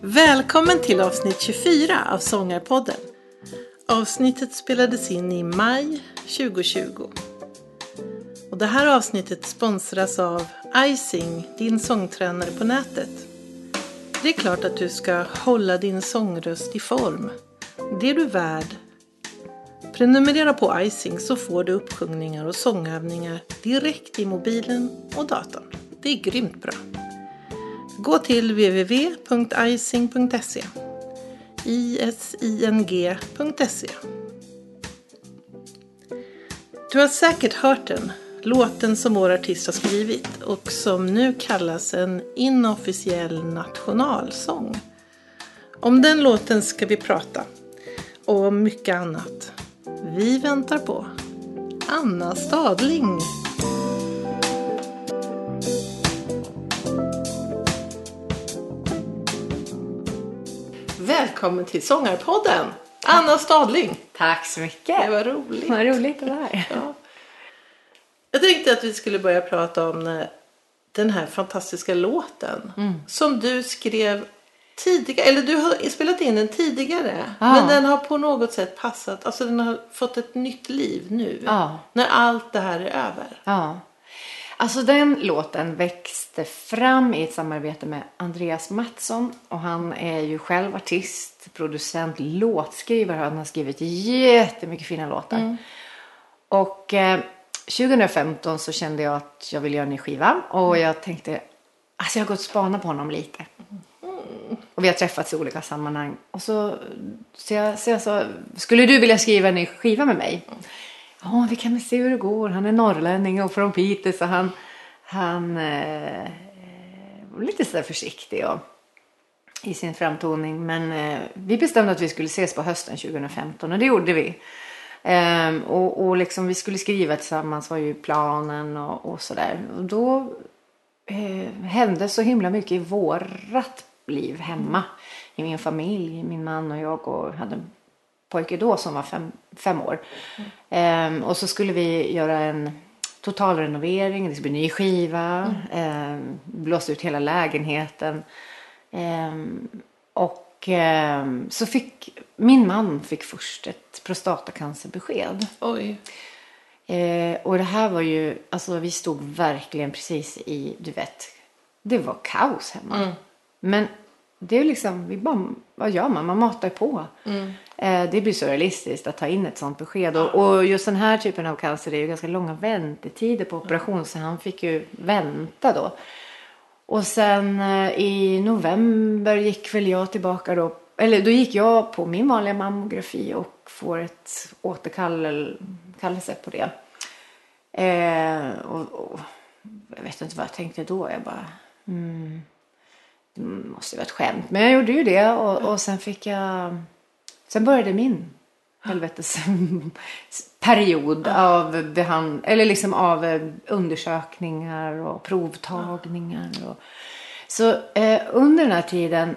Välkommen till avsnitt 24 av Sångarpodden. Avsnittet spelades in i maj 2020. Och det här avsnittet sponsras av Icing, din sångtränare på nätet. Det är klart att du ska hålla din sångröst i form. Det är du värd. Prenumerera på Icing så får du uppsjungningar och sångövningar direkt i mobilen och datorn. Det är grymt bra. Gå till www.icing.se ising.se Du har säkert hört den, låten som vår artist har skrivit och som nu kallas en inofficiell nationalsång. Om den låten ska vi prata och om mycket annat. Vi väntar på Anna Stadling. Välkommen till Sångarpodden! Anna Stadling. Tack så mycket. Det var roligt. Vad roligt vara här. Ja. Jag tänkte att vi skulle börja prata om eh, den här fantastiska låten Mm. som du skrev tidigare, eller du har spelat in den tidigare. Ja. Men den har på något sätt passat, alltså den har fått ett nytt liv nu. Ja. När allt det här är över. Ja. Alltså den låten växte fram i ett samarbete med Andreas Mattsson. Och han är ju själv artist, producent, låtskrivare. Han har skrivit jättemycket fina låtar. Och eh, 2015 så kände jag att jag ville göra en ny skiva. Och jag tänkte, alltså jag har gått och spanat på honom lite. Och vi har träffats i olika sammanhang. Och så, så, jag, så jag sa, skulle du vilja skriva en ny skiva med mig? Ja, vi kan väl se hur det går. Han är norrlänning och från Piteå så han, han eh, var lite sådär försiktig och, i sin framtoning. Men eh, vi bestämde att vi skulle ses på hösten 2015 och det gjorde vi. Ehm, och, och liksom vi skulle skriva tillsammans var ju planen och, och sådär. Och då eh, hände så himla mycket i vårat liv hemma. I min familj, min man och jag och hade en pojke då som var fem, fem år. Ehm, och så skulle vi göra en total renovering, det skulle bli ny skiva, ehm, blåsa ut hela lägenheten. Ehm, och ehm, så fick min man fick först ett prostatacancerbesked. Oj. Eh, och det här var ju, alltså vi stod verkligen precis i, du vet, det var kaos hemma. Men det är liksom, vi bara, vad gör man? Man matar på. Eh, det blir så realistiskt att ta in ett sånt besked. Och, och just den här typen av cancer är ju ganska långa väntetider på operation så han fick ju vänta då. Och sen eh, i november gick väl jag tillbaka då. Eller då gick jag på min vanliga mammografi och får ett återkallelse på det. Eh, och, och jag vet inte vad jag tänkte då. Jag bara, mm, det måste ju vara ett skämt. Men jag gjorde ju det och, och sen fick jag, sen började min helvetes period av behand, eller liksom av eh, undersökningar och provtagningar. Och, så eh, under den här tiden,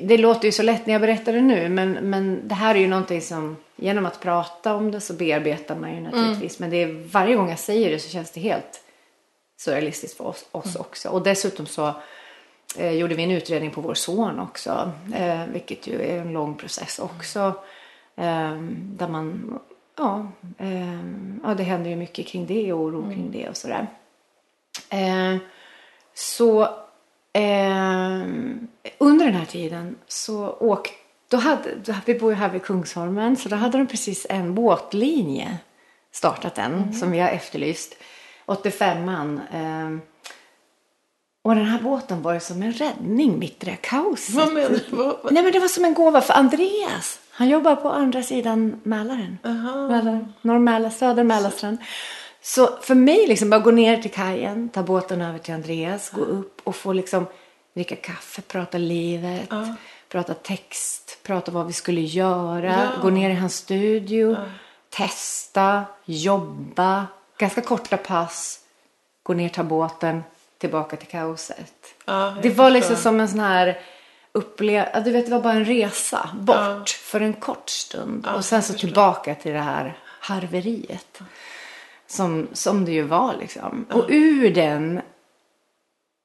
det låter ju så lätt när jag berättar det nu, men, men det här är ju någonting som genom att prata om det så bearbetar man ju naturligtvis. Men det är, varje gång jag säger det så känns det helt surrealistiskt för oss, oss också. Och dessutom så eh, gjorde vi en utredning på vår son också, eh, vilket ju är en lång process också. Eh, där man, ja, eh, ja, det händer ju mycket kring det och oro kring det och sådär. Eh, så eh, under den här tiden så åkte, då hade, då, vi bor ju här vid Kungsholmen, så då hade de precis en båtlinje startat den som vi har efterlyst. 85an. Eh, och den här båten var ju som en räddning mitt i det här kaoset. Vad menar du? Nej men det var som en gåva för Andreas. Han jobbar på andra sidan Mälaren. Mälaren. Norr Mälar, söder Mälarstrand. Så för mig liksom bara gå ner till kajen, ta båten över till Andreas, gå upp och få liksom dricka kaffe, prata livet, prata text, prata vad vi skulle göra, Ja. gå ner i hans studio, testa, jobba, ganska korta pass, gå ner, ta båten, tillbaka till kaoset. Ja, det var liksom förstår. som en sån här upplevelse, du vet det var bara en resa bort för en kort stund och sen så tillbaka till det här harveriet. Som, som det ju var liksom. Och ur den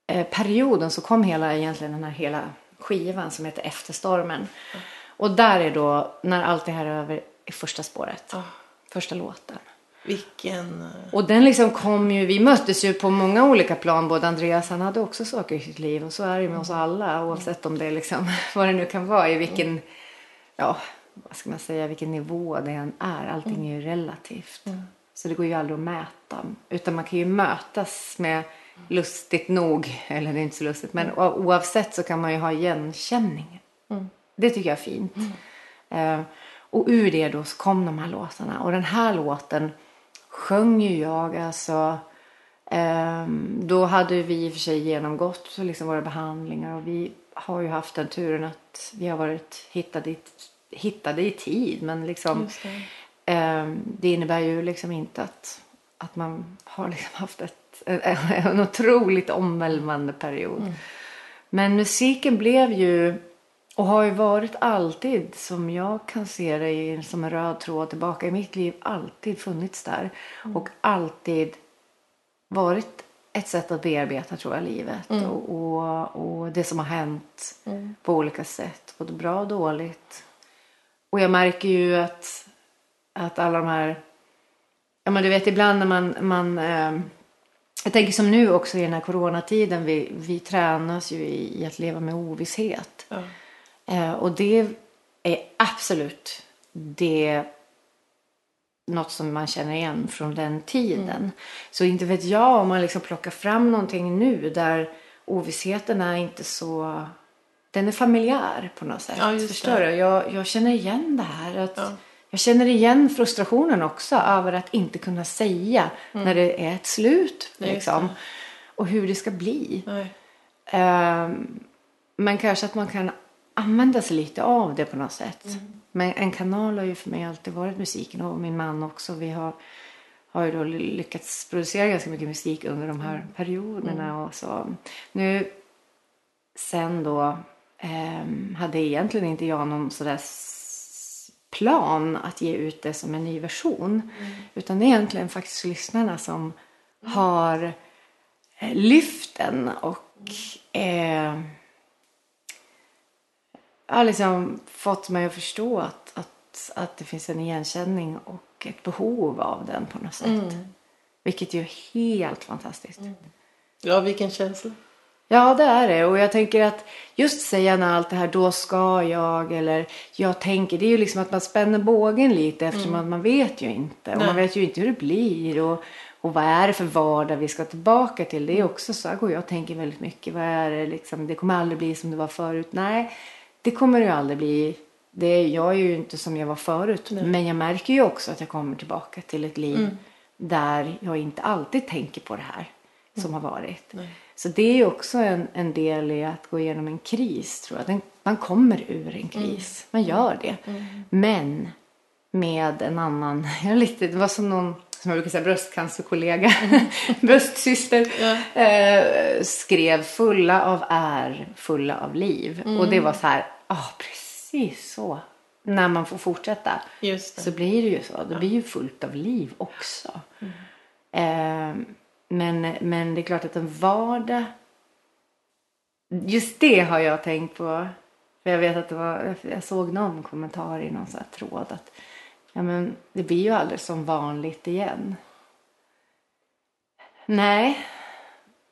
eh, perioden så kom hela, egentligen den här hela skivan som heter Efterstormen. Och där är då, när allt det här är över, i första spåret. Ja. Första låten. Vilken... eh, Och den liksom kom ju, vi möttes ju på många olika plan. Både Andreas, han hade också saker i sitt liv. Och så är det med oss alla. Oavsett om det är liksom, vad det nu kan vara. I vilken, ja, vad ska man säga, vilken nivå det än är. Allting är ju relativt. Så det går ju aldrig att mäta. Utan man kan ju mötas med lustigt nog. Eller det är inte så lustigt. Men oavsett så kan man ju ha igenkänning. Det tycker jag är fint. Eh, och ur det då så kom de här låtarna. Och den här låten sjöng ju jag alltså. ehm, då hade vi i och för sig genomgått liksom våra behandlingar och vi har ju haft den turen att vi har varit hittade i, hittade i tid. Men liksom, det. ehm, det innebär ju liksom inte att, att man har liksom haft ett, en, en otroligt omvälvande period. Men musiken blev ju och har ju varit alltid, som jag kan se det som en röd tråd tillbaka i mitt liv, alltid funnits där. Och alltid varit ett sätt att bearbeta tror jag livet och, och, och det som har hänt på olika sätt, både bra och dåligt. Och jag märker ju att, att alla de här, ja men du vet ibland när man, man eh, jag tänker som nu också i den här coronatiden, vi, vi tränas ju i, i att leva med ovisshet. Ja. Eh, och det är absolut det något som man känner igen från den tiden. Så inte vet jag om man liksom plockar fram någonting nu där ovissheten är inte så... Den är familjär på något sätt. Ja, Förstår det. du? Jag, jag känner igen det här. Att Ja. Jag känner igen frustrationen också över att inte kunna säga när det är ett slut. Ja, Liksom, och hur det ska bli. Ehm, men kanske att man kan använda sig lite av det på något sätt. Men en kanal har ju för mig alltid varit musiken och min man också. Vi har, har ju då lyckats producera ganska mycket musik under de här perioderna och så. Nu sen då ehm, hade egentligen inte jag någon sådär plan att ge ut det som en ny version. Utan det är egentligen faktiskt lyssnarna som har eh, lyft den och eh, har liksom fått mig att förstå att, att, att det finns en igenkänning och ett behov av den på något sätt. Vilket ju är helt fantastiskt. Ja, vilken känsla. Ja, det är det. Och jag tänker att just säga när allt det här, då ska jag eller jag tänker. Det är ju liksom att man spänner bågen lite eftersom att man vet ju inte. Och Nej. man vet ju inte hur det blir. Och, och vad är det för vardag vi ska tillbaka till. Det är också så. här går jag och tänker väldigt mycket. Vad är det liksom? Det kommer aldrig bli som det var förut. Nej, det kommer det ju aldrig bli. Det, jag är ju inte som jag var förut. Men jag märker ju också att jag kommer tillbaka till ett liv där jag inte alltid tänker på det här som har varit. Så det är ju också en, en del i att gå igenom en kris tror jag. Den, man kommer ur en kris. Man gör det. Men med en annan, jag lite, det var som någon som jag brukar säga bröstcancerkollega, bröstsyster, eh, skrev fulla av är, fulla av liv. Och det var så här, ah precis så. När man får fortsätta så blir det ju så. Det blir ju fullt av liv också. Eh, men, men det är klart att en vardag... Just det har jag tänkt på. För jag vet att det var, jag såg någon kommentar i någon här tråd att ja, men det blir ju aldrig som vanligt igen. Nej,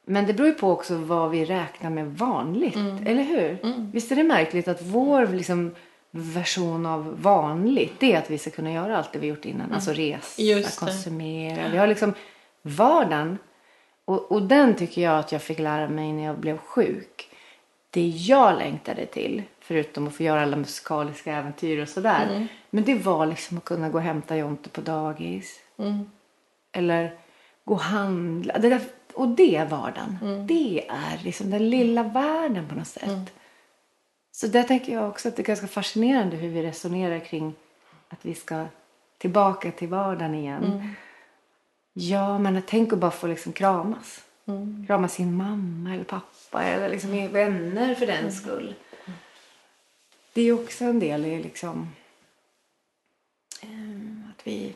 men det beror ju på också vad vi räknar med vanligt, eller hur? Visst är det märkligt att vår liksom, version av vanligt det är att vi ska kunna göra allt det vi gjort innan. Alltså resa, Just det. konsumera. Vi har liksom vardagen. Och, och den tycker jag att jag fick lära mig när jag blev sjuk. Det jag längtade till, förutom att få göra alla musikaliska äventyr och sådär. Men det var liksom att kunna gå och hämta Jonte på dagis. Eller gå och handla. Det där, och det är vardagen. Det är liksom den lilla världen på något sätt. Så där tänker jag också att det är ganska fascinerande hur vi resonerar kring att vi ska tillbaka till vardagen igen. Ja, men tänk att bara få liksom kramas. Krama sin mamma eller pappa eller liksom vänner för den skull. Det är också en del i liksom eh, att vi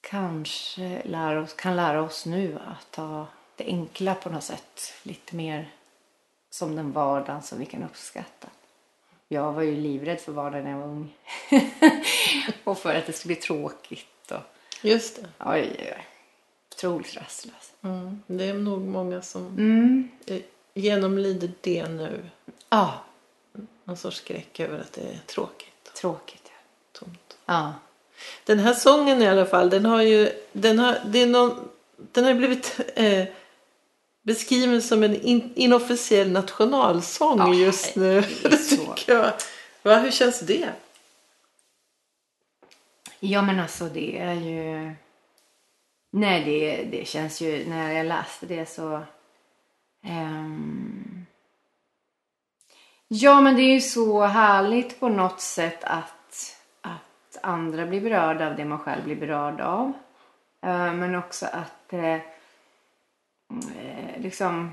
kanske lära oss, kan lära oss nu att ta det enkla på något sätt. Lite mer som den vardagen som vi kan uppskatta. Jag var ju livrädd för vardagen när jag var ung. och för att det skulle bli tråkigt. Och, Just det. oj, oj, oj. Otroligt rastlös. Mm. Det är nog många som Mm. genomlider det nu. Ja, Någon sorts skräck över att det är tråkigt. tråkigt. ja. Tomt. Ja. Den här sången i alla fall, den har ju, den har, det är någon, den har blivit eh, beskriven som en in, inofficiell nationalsång Ja, just nu. det tycker jag. Va, hur känns det? Ja men alltså det är ju... Nej det, det känns ju, när jag läste det så... ehm, Ja men det är ju så härligt på något sätt att, att andra blir berörda av det man själv blir berörd av. Eh, men också att eh, eh, liksom...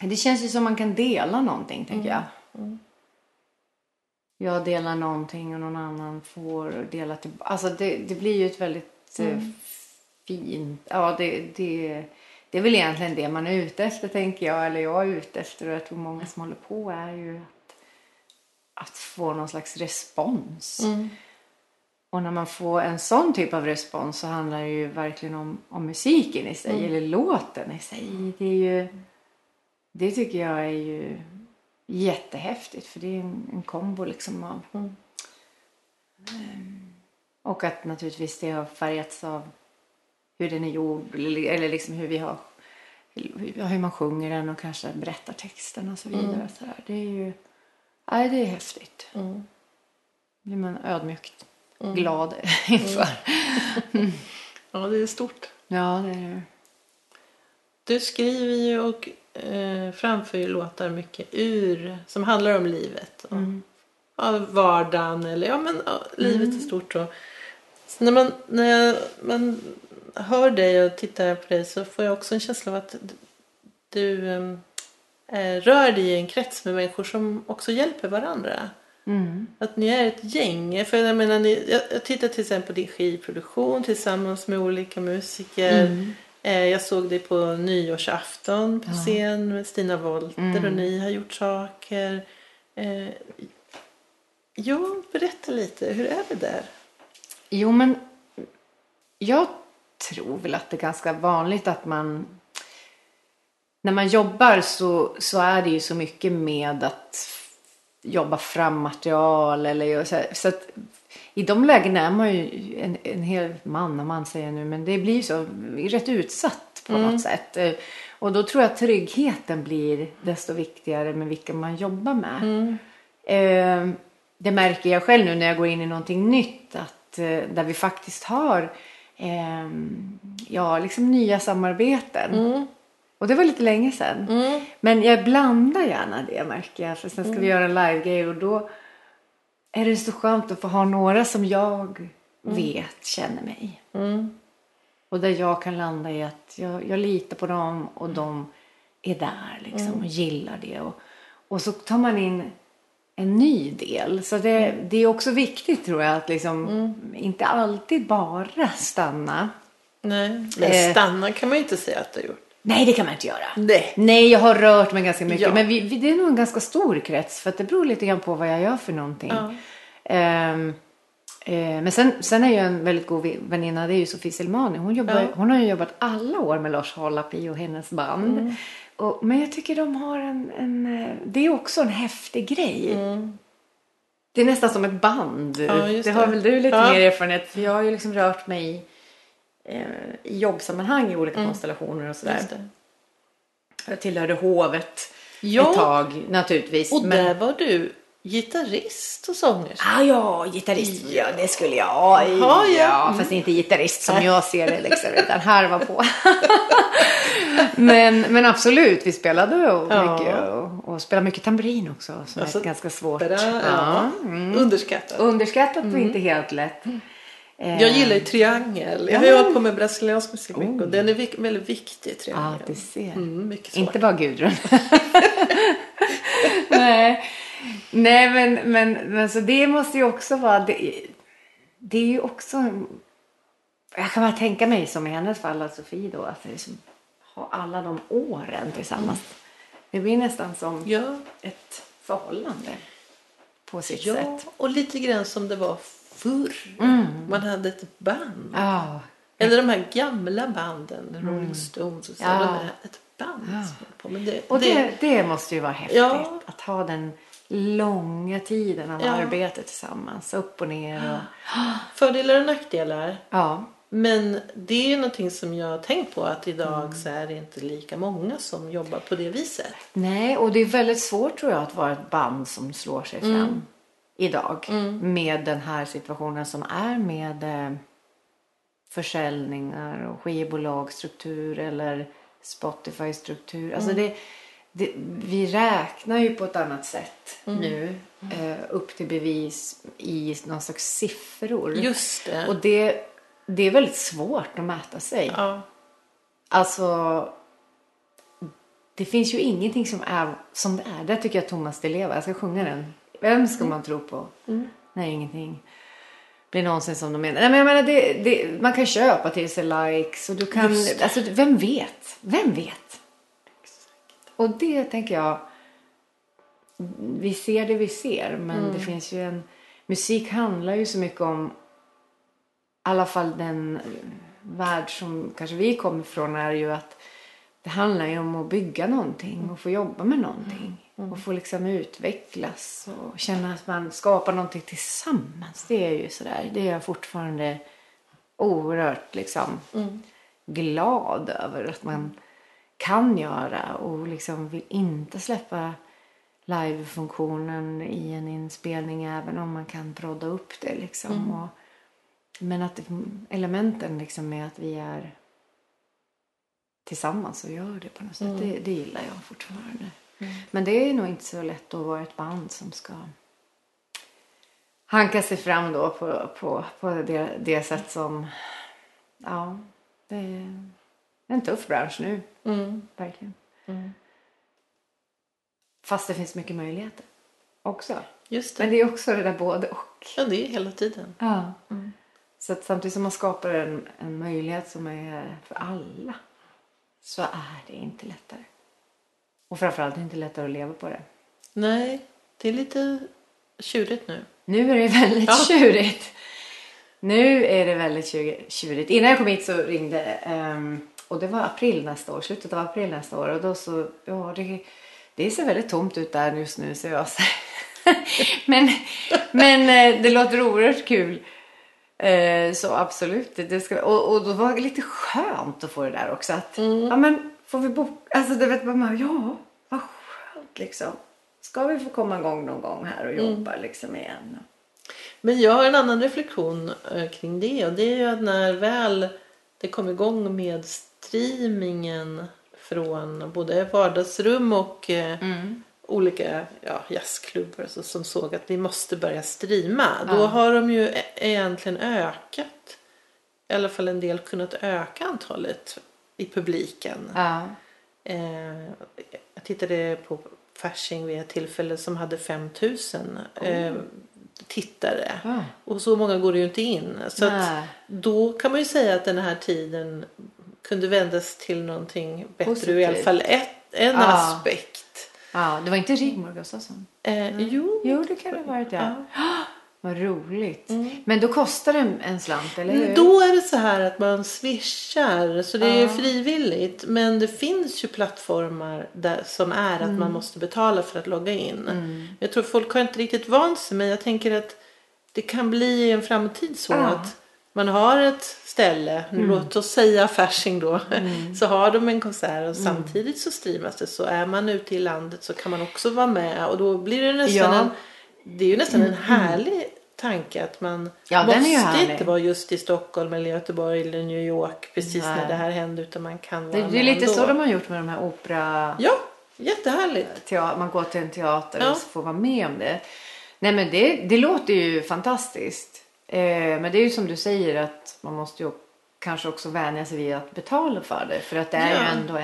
Det känns ju som man kan dela någonting tänker jag. Jag delar någonting och någon annan får dela tillbaka. Alltså det, det blir ju ett väldigt eh, fint... Ja, det, det, det är väl egentligen det man är ute efter tänker jag. Eller jag är ute efter och jag tror många som håller på är ju att, att få någon slags respons. Och när man får en sån typ av respons så handlar det ju verkligen om, om musiken i sig. Eller låten i sig. Det är ju... Det tycker jag är ju jättehäftigt för det är en, en kombo liksom av... Ehm, och att naturligtvis det har färgats av hur den är gjord eller, liksom hur vi har hur man sjunger den och kanske berättar texten och så vidare. Så där. Det är ju nej, det är häftigt. Mm. blir man ödmjukt glad inför. Ja, det är stort. Ja, det är det. Du skriver ju och eh, framför ju låtar mycket ur som handlar om livet. Och, ja, vardagen eller ja, men, ja, livet i stort. Och, så när man, när jag, man hör dig och tittar på dig så får jag också en känsla av att du eh, eh, rör dig i en krets med människor som också hjälper varandra. Mm. Att ni är ett gäng. För jag menar, ni, jag, jag tittar till exempel på din skivproduktion tillsammans med olika musiker. Eh, jag såg dig på nyårsafton på scen med Stina Wolter och ni har gjort saker. Eh, ja, berätta lite. Hur är det där? Jo, men jag tror väl att det är ganska vanligt att man... När man jobbar så, så är det ju så mycket med att jobba fram material. Eller så, här, så att I de lägena är man ju en, en hel man, och man säger nu, men det blir ju så rätt utsatt på något sätt. Och då tror jag att tryggheten blir desto viktigare med vilka man jobbar med. Eh, det märker jag själv nu när jag går in i någonting nytt. Att, eh, där vi faktiskt har eh, ja, liksom nya samarbeten. Och det var lite länge sedan. Men jag blandar gärna det märker jag. För sen ska vi göra en live-grej och då är det så skönt att få ha några som jag vet känner mig. Och där jag kan landa i att jag, jag litar på dem och de är där liksom och gillar det. Och, och så tar man in en ny del. Så det, det är också viktigt tror jag att liksom inte alltid bara stanna. Nej, men Eh. stanna kan man ju inte säga att du har gjort. Nej, det kan man inte göra. Nej. Nej, jag har rört mig ganska mycket. Ja. Men vi, vi, det är nog en ganska stor krets. För att det beror lite grann på vad jag gör för någonting. Ja. Ehm, eh, men sen, sen är jag en väldigt god väninna. Det är ju Sofie Selmani. Hon, jobbar, Ja. hon har ju jobbat alla år med Lars Halapi och hennes band. Mm. Och, men jag tycker de har en, en... eh, Det är också en häftig grej. Det är nästan som ett band. Mm. Ja, just det har det. väl du lite Ja. mer erfarenhet. För jag har ju liksom rört mig i, eh, i jobbsammanhang i olika konstellationer och sådär. Mm. Det. Jag tillhörde hovet Ja. ett tag naturligtvis. Och men... där var du gitarrist och sångerska. Ah, ja, gitarrist. Ja, det skulle jag. Jaha, ja. ja. Fast inte gitarrist som jag ser det liksom, utan harva på. men, men absolut, vi spelade och, Ja. mycket, och, och spelade mycket tamburin också. Som Alltså, är ganska svårt. Bra, Ja. ja. Underskattat. Underskattat och inte helt lätt. Eh, Jag gillar ju triangel. Jag har ju hållit på med brasiliansk musik mycket och den är vik- väldigt viktig, Ja, triangeln. du ser. Mm, mycket svårt. Inte bara Gudrun. Nej, Nej men, men, men så det måste ju också vara... Det, det är ju också... jag kan bara tänka mig som i hennes fall, att Sofie då, att liksom, ha alla de åren tillsammans. Det blir nästan som Ja, ett förhållande på sitt ja sätt. och lite grann som det var förr. Man hade ett band. Ja, Eller de här gamla banden, Rolling Stones och så. Ja. De är ett band håller på. Men det, och det, det måste ju vara häftigt. Ja. Att ha den långa tiden av Ja. arbete tillsammans. Upp och ner. Och, Fördelar och nackdelar. ja. Men det är ju någonting som jag har tänkt på att idag Mm. så är det inte lika många som jobbar på det viset. Nej, och det är väldigt svårt tror jag att vara ett band som slår sig fram idag. Med den här situationen som är med eh, försäljningar och skivbolagsstruktur eller Spotify-struktur. Alltså det, det, vi räknar ju på ett annat sätt nu eh, upp till bevis i någon slags siffror. Just det. Och det, det är väldigt svårt att mäta sig. ja. Alltså, det finns ju ingenting som är som det är. Där tycker jag Thomas Di Leva, jag ska sjunga den. Vem ska man tro på? Nej, ingenting. Blir någonsin som de menar. Nej, men jag menar, det, det, man kan köpa till sig likes och du kan, alltså vem vet? Vem vet? Och det tänker jag, vi ser det vi ser, men det finns ju en, musik handlar ju så mycket om, i alla fall den värld som kanske vi kommer ifrån är ju att det handlar ju om att bygga någonting och få jobba med någonting. Och få liksom utvecklas och känna att man skapar någonting tillsammans. Det är ju sådär, det är jag fortfarande oerhört liksom glad över att man kan göra och liksom vill inte släppa live-funktionen i en inspelning även om man kan prodda upp det liksom. Och, men att elementen liksom med att vi är tillsammans och gör det på något sätt, det, det gillar jag fortfarande. Men det är nog inte så lätt att vara ett band som ska hanka sig fram då på, på, på det, det sätt som, ja, det är en tuff bransch nu, Mm. verkligen. Fast det finns mycket möjligheter också. Just det. Men det är också det där både och. Ja, det är hela tiden. Ja. Så att samtidigt som man skapar en, en möjlighet som är för alla så är det inte lättare. Och framförallt är det inte lättare att leva på det. Nej, det är lite tjurigt nu. Nu är det väldigt Ja. tjurigt. Nu är det väldigt tjur- tjurigt. Innan jag kom hit så ringde ehm, och det var april nästa år, slutet av april nästa år och då så, ja det, det ser väldigt tomt ut där just nu så jag men, men eh, det låter oerhört kul. Eh, så absolut. Det, ska, och, och då var det lite skönt att få det där också. Att, Ja men får vi boka, alltså det vet man, ja vad skönt liksom. Ska vi få komma igång någon gång här och jobba liksom igen? Men jag har en annan reflektion eh, kring det och det är ju att när väl det kom igång med streamingen från både vardagsrum och eh, olika ja, jazzklubbar så, som såg att vi måste börja streama. Då har de ju e- egentligen ökat, i alla fall en del kunnat öka antalet i publiken. Ja. Eh, jag tittade på Fasching vid ett tillfälle som hade 5000 eh, tittare. Ja. Och så många går det ju inte in. Så då kan man ju säga att den här tiden kunde vändas till någonting bättre ur i alla Positivt. fall ett, en Ja. aspekt. ja, det var inte Rigmor Gustafsson? Eh, jo, Jo, det kan det ha varit ja. Ja. Vad roligt. Men då kostar det en slant, eller hur? Då är det så här att man swishar så det är Ja. frivilligt. Men det finns ju plattformar där, som är att Mm. man måste betala för att logga in. Jag tror folk har inte riktigt vant sig men jag tänker att det kan bli en framtid så Ja. att man har ett ställe, Mm. låt oss säga Fasching då, så har de en konsert och samtidigt så streamas det. Så är man ute i landet så kan man också vara med och då blir det nästan Ja. Mm. en, det är ju nästan en härlig tanke att man Ja, måste inte vara just i Stockholm eller Göteborg eller New York precis Nej. när det här hände utan man kan vara Det, det är med lite ändå. så de har gjort med de här opera... Ja, jättehärligt. Teater, man går till en teater Ja. och så får vara med om det. Nej men det, det låter ju fantastiskt. Eh, men det är ju som du säger att man måste ju kanske också vänja sig vid att betala för det. För att det är Ja. ju ändå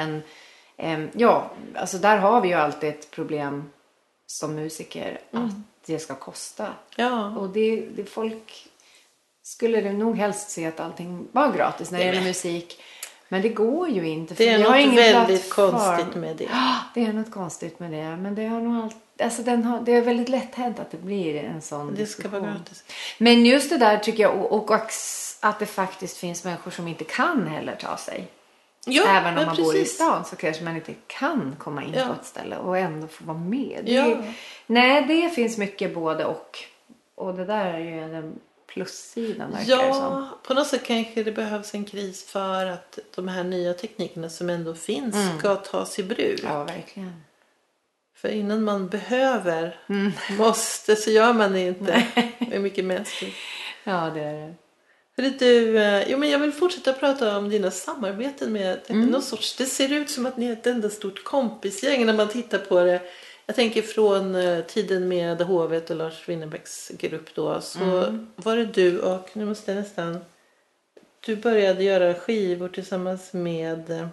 en... ja, alltså där har vi ju alltid ett problem som musiker. Mm. Att det ska kosta. Ja, Och det, det folk skulle det nog helst se att allting var gratis när det gäller musik. Men det går ju inte. för Det är något väldigt plattform. konstigt med det. Det är något konstigt med det. Men det, har nog allt, alltså den har, det är väldigt lätt hänt att det blir en sån Det ska vara gratis. Men just det där tycker jag och, och att det faktiskt finns människor som inte kan heller ta sig. Ja, Även om man bor i precis. stan så kanske man inte kan komma in Ja. på ett ställe och ändå få vara med. Det, Ja. Nej, det finns mycket både och. Och det där är ju den plussidan verkar det som. Ja, på något sätt kanske det behövs en kris för att de här nya teknikerna som ändå finns ska tas i bruk. Mm. Ja, verkligen. För innan man behöver, Mm. måste, så gör man det inte. Det är mycket mänskligt. Ja, det är det. Hörru du, eh, jo, men jag vill fortsätta prata om dina samarbeten med Mm. någon sorts, det ser ut som att ni är ett enda stort kompisgäng när man tittar på det. Jag tänker från eh, tiden med Hovet och Lars Winnerbäcks grupp då så Mm. var det du och, nu måste jag nästan, du började göra skivor tillsammans med, eh,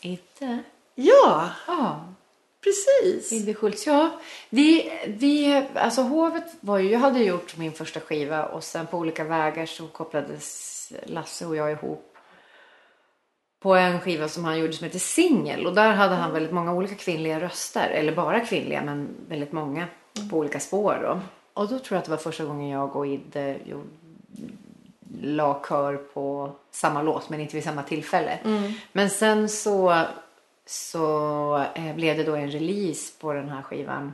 Inte? ja Ja. Precis. Hilde Schultz, ja. Vi, vi, alltså hovet var ju, jag hade gjort min första skiva och sen på olika vägar så kopplades Lasse och jag ihop på en skiva som han gjorde som heter Singel och där hade han väldigt många olika kvinnliga röster, eller bara kvinnliga men väldigt många på olika spår då. Och då tror jag att det var första gången jag och Idde gjorde la kör på samma låt men inte vid samma tillfälle. Men sen så, så eh, blev det då en release på den här skivan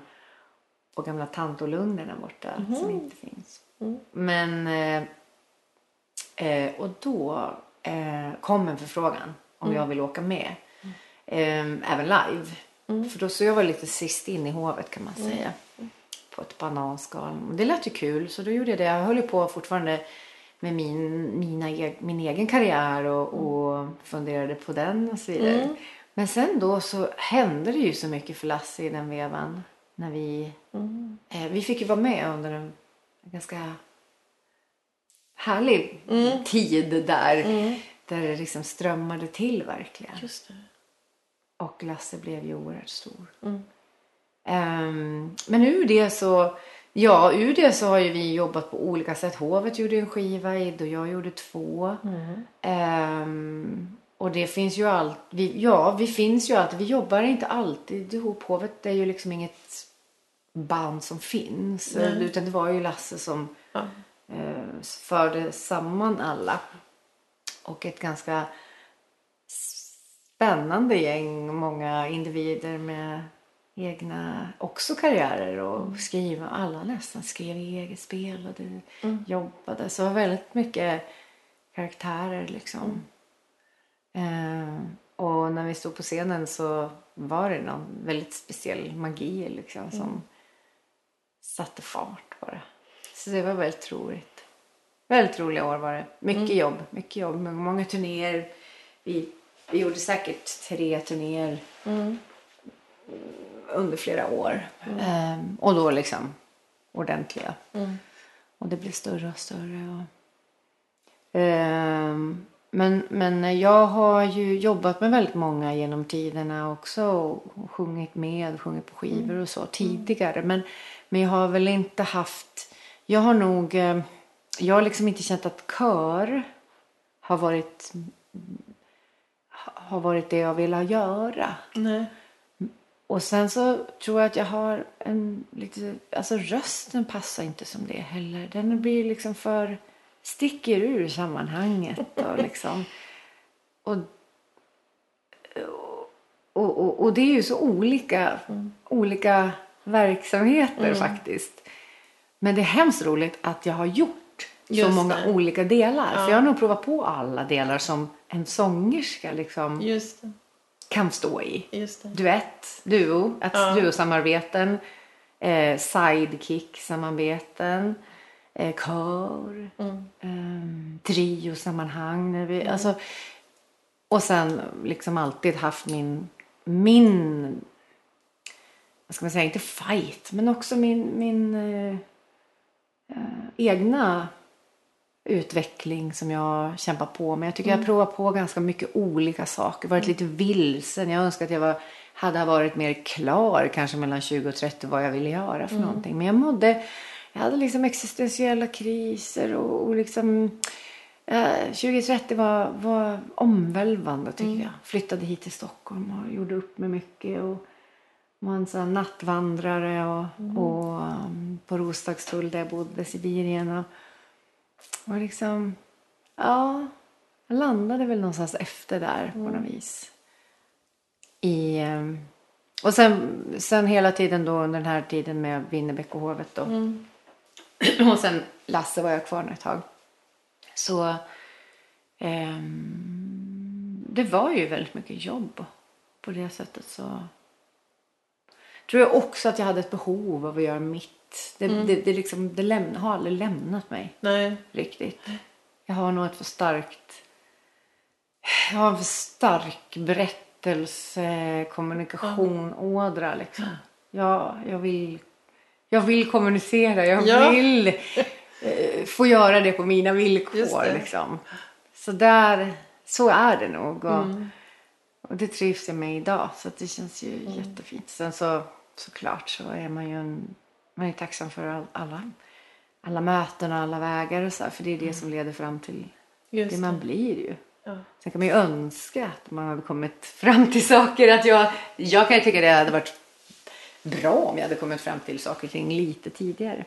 på gamla Tantolunden där borta som inte finns. Men eh, eh, och då eh, kom en förfrågan om jag vill åka med. Eh, även live. För då så jag var lite sist in i hovet kan man säga. På ett bananskal. Och Det lät ju kul så då gjorde jag det. Jag höll ju på fortfarande med min, mina, e- min egen karriär och, och funderade på den och så vidare. Men sen då så hände det ju så mycket för Lasse i den vevan. När vi, eh, vi fick ju vara med under en ganska härlig tid där. Där det liksom strömmade till verkligen. Och Lasse blev ju oerhört stor. Ehm, men ur det så, ja, ur det så har ju vi jobbat på olika sätt. Hovet gjorde en skiva, Id och jag gjorde två. Ehm, och det finns ju allt, vi, ja, vi finns ju alltid, vi jobbar inte alltid ihop. Hovet är ju liksom inget band som finns. Utan det var ju Lasse som Ja. eh, förde samman alla. Och ett ganska spännande gäng, många individer med egna också karriärer och skriva. Alla nästan skrev eget, spelade, jobbade. Så det var väldigt mycket karaktärer liksom. Eh, och när vi stod på scenen så var det någon väldigt speciell magi liksom som satte fart bara. Så det var väldigt roligt. Väldigt roliga år var det. Mycket jobb, mycket jobb, många, turnéer. Vi, vi gjorde säkert tre turnéer under flera år. Ehm, och då liksom ordentliga. Och det blev större och större. Och, Ehm, men, men jag har ju jobbat med väldigt många genom tiderna också och, sjungit med, sjungit på skivor och så tidigare. Men, men jag har väl inte haft, jag har nog, eh, jag har liksom inte känt att kör har varit, har varit det jag vill göra. Nej. Och sen så tror jag att jag har en lite, alltså rösten passar inte som det heller. Den blir liksom för, sticker ur sammanhanget och liksom. Och, och, och, och det är ju så olika, olika verksamheter faktiskt. Men det är hemskt roligt att jag har gjort så Just många det. olika delar. För jag har nog provat på alla delar som en sångerska liksom kan stå i duett, duo, ett Ja. duosamarbeten, eh, sidekick-samarbeten, eh, kör, eh, triosammanhang. Vi, alltså, och sen liksom alltid haft min, min, vad ska man säga, inte fight, men också min, min eh, eh, egna utveckling som jag kämpar på med. Jag tycker jag har provat på ganska mycket olika saker. Varit lite vilsen. Jag önskar att jag var, hade varit mer klar kanske mellan 20 och 30 vad jag ville göra för någonting. Men jag mådde, jag hade liksom existentiella kriser och, och liksom eh, 2030 var, var omvälvande tycker jag. Flyttade hit till Stockholm och gjorde upp med mycket och var en sån nattvandrare och, och um, på Roslagstull där jag bodde Sibirien och var liksom, ja, jag landade väl någonstans efter där på något vis. I, um, och sen, sen hela tiden då under den här tiden med Winnerbäck-hovet då. och sen Lasse var jag kvar ett tag. Så ehm, det var ju väldigt mycket jobb på det sättet så tror jag också att jag hade ett behov av att göra mitt. Det, det, det, liksom, det läm- har aldrig lämnat mig Nej. riktigt. Jag har nog ett för starkt... Jag har en för stark berättelse, kommunikation, ådra liksom. Jag, jag, vill, jag vill kommunicera, jag Ja. vill eh, få göra det på mina villkor det. liksom. Så där, så är det nog. Och, Mm. och det trivs jag med idag så det känns ju Mm. jättefint. Sen så såklart så är man ju en, man är tacksam för all, alla, alla möten och alla vägar och så här, för det är det som leder fram till Mm. Just det man blir ju. Ja. Sen kan man ju önska att man hade kommit fram till saker. Att jag, jag kan ju tycka det hade varit bra om jag hade kommit fram till saker ting lite tidigare.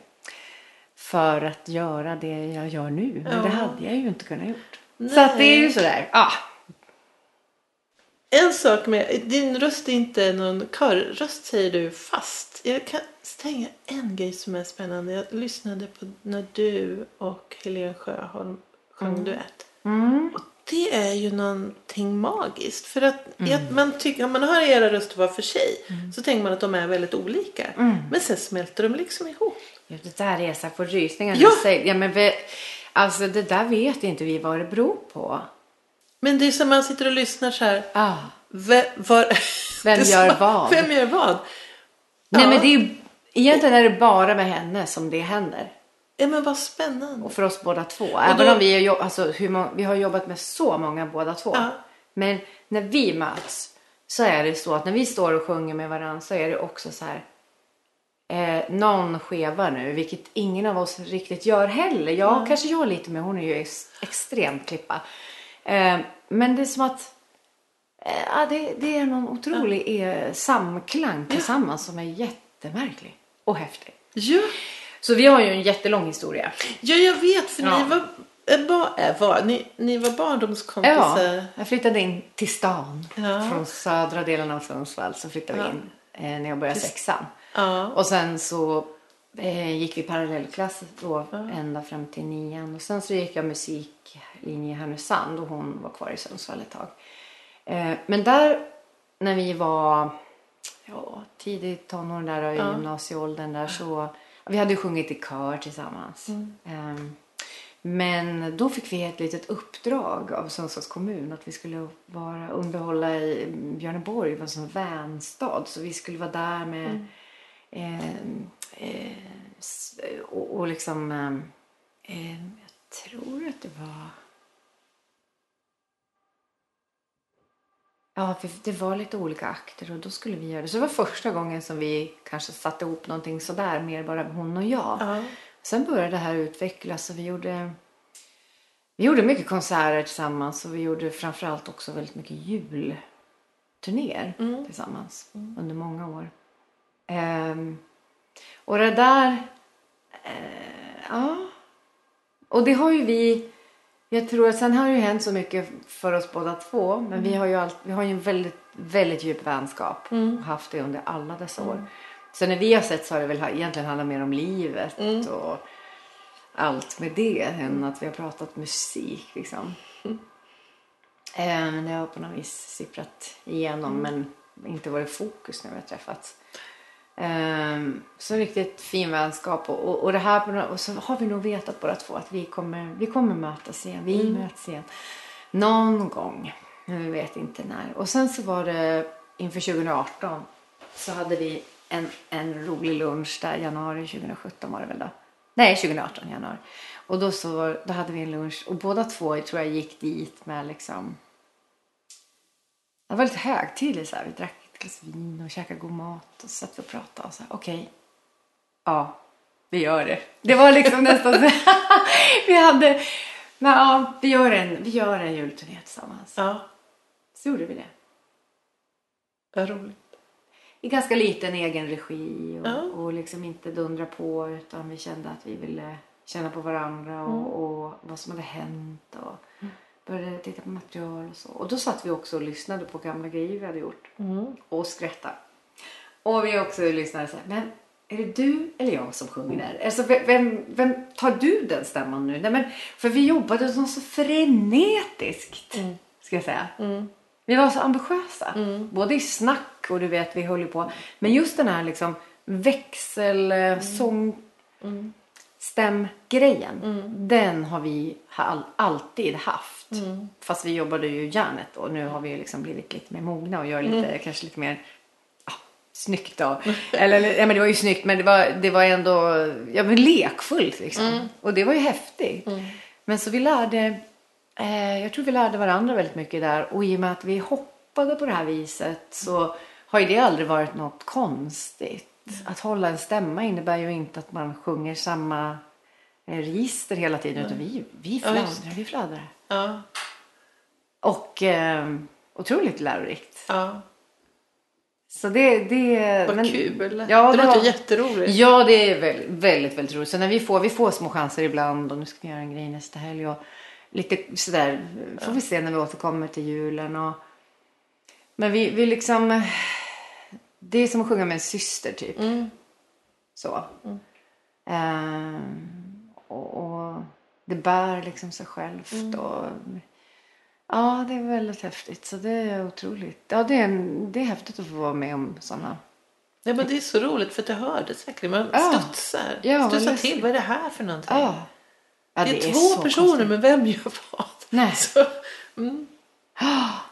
För att göra det jag gör nu. Men Ja. det hade jag ju inte kunnat gjort. Så att det är ju sådär. Ah, En sak med, din röst är inte någon körröst säger du fast. Jag kan stänga en grej som är spännande. Jag lyssnade på när du och Helene Sjöholm sjöng duett. mm, Och det är ju någonting magiskt. För att jag, man tycker, om man hör era röster var för sig så tänker man att de är väldigt olika. Men sen smälter de liksom ihop. Ja, det där är så här på rysningar. Ja. Ja. ja, men vi, alltså det där vet inte vi vad det beror på. Men det är som man sitter och lyssnar så här. Ah. Ve, var, Vem gör som- vad? Vem gör vad? Nej Ja. men det är ju, egentligen är det bara med henne som det händer. Ja men vad spännande. Och för oss båda två. Även då- om vi, är, alltså, hur vi har jobbat med så många båda två. Ja. Men när vi möts så är det så att när vi står och sjunger med varandra så är det också så här. Eh, någon skevar nu, vilket ingen av oss riktigt gör heller. Jag kanske gör lite men hon är ju ex, extremt klippa. Eh, men det är som att eh, ja, det, det är någon otrolig eh, samklang tillsammans som är jättemärklig och häftig. Ja. Så vi har ju en jättelång historia. ja, jag vet för Ja. ni var, äh, ba, äh, var, ni, ni var barndomskompisar. Ja, jag flyttade in till stan. Ja. Från södra delen av Sundsvall så flyttade vi Ja. in eh, när jag började sexan. Ja. Och sen så eh, gick vi parallellklass då ända fram till nian. Och sen så gick jag musiklinje i Härnösand och hon var kvar i Sundsvall ett tag. Eh, men där när vi var ja, tidigt tonåren där i Ja. gymnasieåldern där så vi hade ju sjungit i kör tillsammans. Ehm, men då fick vi ett litet uppdrag av Sundsvalls kommun att vi skulle vara, underhålla i Björneborg, det var en sån vänstad. Så vi skulle vara där med eh, eh, s- och, och liksom eh, eh, jag tror att det var Ja, det var lite olika akter och då skulle vi göra det. Så det var första gången som vi kanske satte ihop någonting sådär, mer bara hon och jag. Ja. Sen började det här utvecklas och vi gjorde, vi gjorde mycket konserter tillsammans och vi gjorde framförallt också väldigt mycket julturnéer tillsammans under många år. Ehm, och det där, eh, ja. Och det har ju vi, jag tror att sen har det ju hänt så mycket för oss båda två. Men vi har ju, allt, vi har ju en väldigt, väldigt djup vänskap. Och haft det under alla dessa år. Så när vi har sett så har det väl egentligen handlat mer om livet och allt med det än att vi har pratat musik liksom. Eh, Men det har på något vis sipprat igenom men inte varit fokus när vi har träffats. Ehm, så riktigt fin vänskap och, och, och det här och så har vi nog vetat båda två att vi kommer, vi kommer mötas igen. Vi möts igen. Någon gång. Men vi vet inte när. Och sen så var det inför 2018 så hade vi en, en rolig lunch där januari 2017 var det väl då. Nej 2018 januari. Och då så var, då hade vi en lunch och båda två tror jag gick dit med liksom det var lite högtidligt så här. Vi drack glas vin och käkade god mat och satt och pratade och här, okej. Ja, vi gör det. Det var liksom nästan så. vi hade, men, ja, vi gör en, vi gör en julturné tillsammans. Ja, Så gjorde vi det. vad roligt. I ganska liten egen regi och, Ja. och liksom inte dundra på utan vi kände att vi ville känna på varandra och, Mm. och vad som hade hänt och började titta på material och så. Och då satt vi också och lyssnade på gamla grejer vi hade gjort Mm. och skrattade. Och vi också lyssnade så här, men är det du eller jag som sjunger där? Alltså, vem, vem, tar du den stämman nu? Nej, men, för vi jobbade så, så frenetiskt, ska jag säga. Mm. Vi var så ambitiösa. Både i snack och du vet, vi höll ju på. Men just den här liksom växel, mm. Stämgrejen. Den har vi all, alltid haft. Fast vi jobbade ju järnet och nu har vi liksom blivit lite mer mogna och gör lite, kanske lite mer snyggt då. Eller, ja, men det var ju snyggt men det var, det var ändå ja, men lekfullt liksom. Och det var ju häftigt. Men så vi lärde, eh, jag tror vi lärde varandra väldigt mycket där. Och i och med att vi hoppade på det här viset så har ju det aldrig varit något konstigt. Att hålla en stämma innebär ju inte att man sjunger samma eh, register hela tiden. Utan vi, vi Ja, fladdrar, vi fladdrar. Ja, Och eh, otroligt lärorikt. ja. Så det... det Vad men- kul. Ja, det det låter var- jätteroligt. Ja, det är väldigt, väldigt, väldigt roligt. Så när vi får, vi får små chanser ibland och nu ska vi göra en grej nästa helg och lite sådär får vi se när vi återkommer till julen och men vi, vi liksom det är som att sjunga med en syster typ. Så. Ehm, och, och det bär liksom sig självt och ja, det är väldigt häftigt. Så det är otroligt. Ja, det är, en, det är häftigt att få vara med om sådana Ja, men det är så roligt för det hördes verkligen. Man Ja. studsar. Ja, studsar till. Vad är det här för någonting? Ja. ja det är, så två personer, konstigt. men vem gör vad? Nej. Så, mm.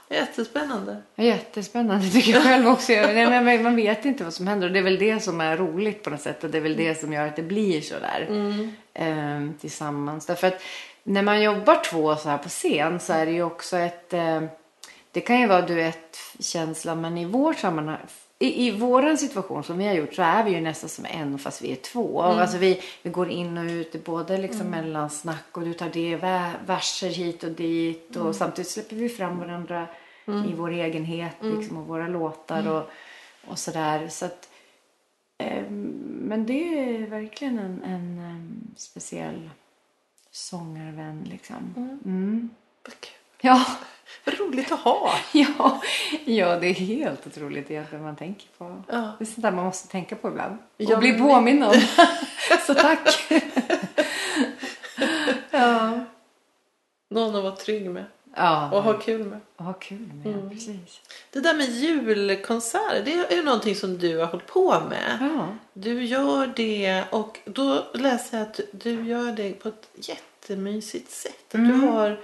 Jättespännande. Jättespännande tycker jag själv också. Nej, men man- vet inte vad som händer och det är väl det som är roligt på något sätt och det är väl det som gör att det blir så där eh, tillsammans. Därför att när man jobbar två så här på scen så är det ju också ett eh, det kan ju vara duettkänsla men i vårt sammanhang i, I våran situation som vi har gjort så är vi ju nästan som en fast vi är två. Alltså vi, vi går in och ut både liksom mellansnack och du tar det, verser hit och dit och samtidigt släpper vi fram varandra i vår egenhet liksom, och våra låtar och, och sådär. Så att, ehm, men det är verkligen en, en em, speciell sångarvän liksom. Mm. Ja. Vad roligt att ha. Ja, ja, det är helt otroligt egentligen man tänker på. Ja. Det är sånt där man måste tänka på ibland. Ja, och bli men- påminn om. Så tack. ja. Någon att vara trygg med Ja, och ha kul med. och ha kul med. Mm. Precis. Det där med julkonserter, det är ju någonting som du har hållit på med. Ja. Du gör det och då läser jag att du gör det på ett jättemysigt sätt. Att Du har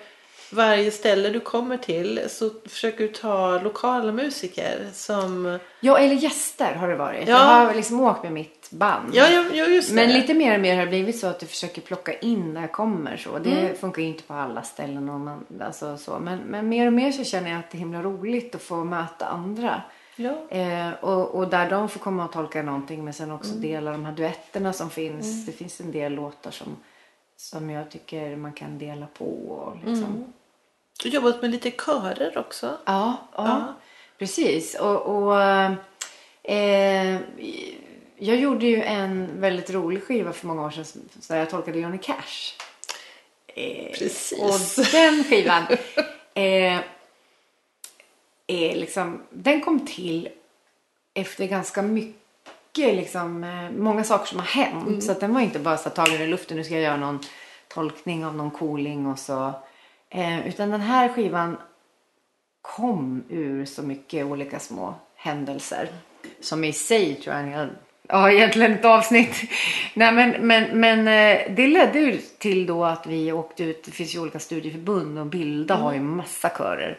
varje ställe du kommer till så försöker du ta lokala musiker som... ja, eller gäster har det varit. Ja. Jag har liksom åkt med mitt band. Ja, ja, ja just det. Men lite mer och mer har det blivit så att du försöker plocka in när jag kommer. Så. Det Mm. funkar ju inte på alla ställen. Och man, alltså, så. Men, men mer och mer så känner jag att det är himla roligt att få möta andra. Ja. Eh, och, och där de får komma och tolka någonting men sen också Mm. dela de här duetterna som finns. Det finns en del låtar som, som jag tycker man kan dela på. Och liksom. Mm. Du har jobbat med lite körer också. ja, ja, Ja. precis. Och, och eh, jag gjorde ju en väldigt rolig skiva för många år sedan där jag tolkade Johnny Cash. Eh, Precis. Och den skivan eh, är liksom, den kom till efter ganska mycket, liksom, eh, många saker som har hänt. Så att den var inte bara så tagen i luften, nu ska jag göra någon tolkning av någon cooling och så. Eh, utan den här skivan kom ur så mycket olika små händelser. Som i sig tror jag, jag ja egentligen ett avsnitt. Nej men, men, men eh, det ledde ju till då att vi åkte ut, det finns ju olika studieförbund och Bilda har ju massa körer.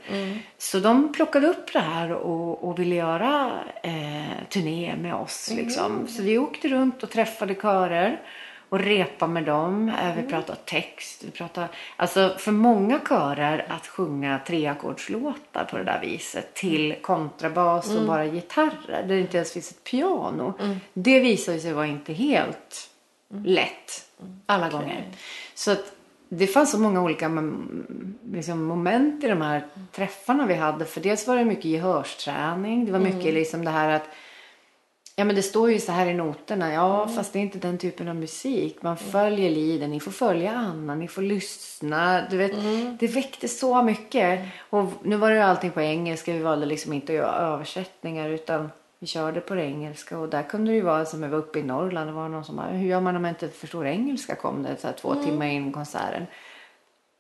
Så de plockade upp det här och, och ville göra eh, turné med oss liksom. Så vi åkte runt och träffade körer och repa med dem. Eh, Vi pratade text. Vi pratade, alltså för många körer att sjunga treackordslåtar på det där viset till kontrabas och bara gitarrer där det inte ens finns ett piano. Det visade sig vara inte helt lätt. Alla gånger. Så att det fanns så många olika liksom, moment i de här träffarna vi hade. För dels var det mycket gehörsträning. Det var mycket liksom det här att Ja men det står ju så här i noterna. Ja fast det är inte den typen av musik. Man följer liden. Ni får följa Anna. Ni får lyssna. Du vet, Det väckte så mycket. Och nu var det ju allting på engelska. Vi valde liksom inte att göra översättningar utan vi körde på det engelska. Och där kunde det ju vara som vi var uppe i Norrland. Det var någon som bara, hur gör man om man inte förstår engelska? Kom det så här två timmar in konserten.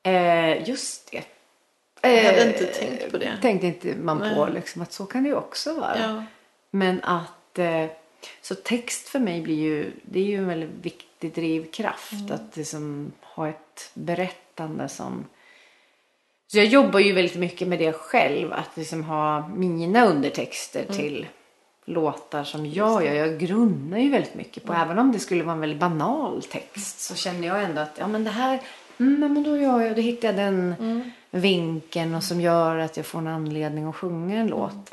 Eh, just det. Jag hade Eh, inte tänkt på det. Tänkte inte man på liksom att så kan det ju också vara. Ja. Men att så text för mig blir ju det är ju en väldigt viktig drivkraft Mm. att liksom ha ett berättande som så jag jobbar ju väldigt mycket med det själv att liksom ha mina undertexter Mm. till låtar som jag gör. Jag grunnar ju väldigt mycket på även om det skulle vara en väldigt banal text så känner jag ändå att ja men det här mm, men då gör jag då hittar jag den vinkeln och som gör att jag får en anledning att sjunga en låt.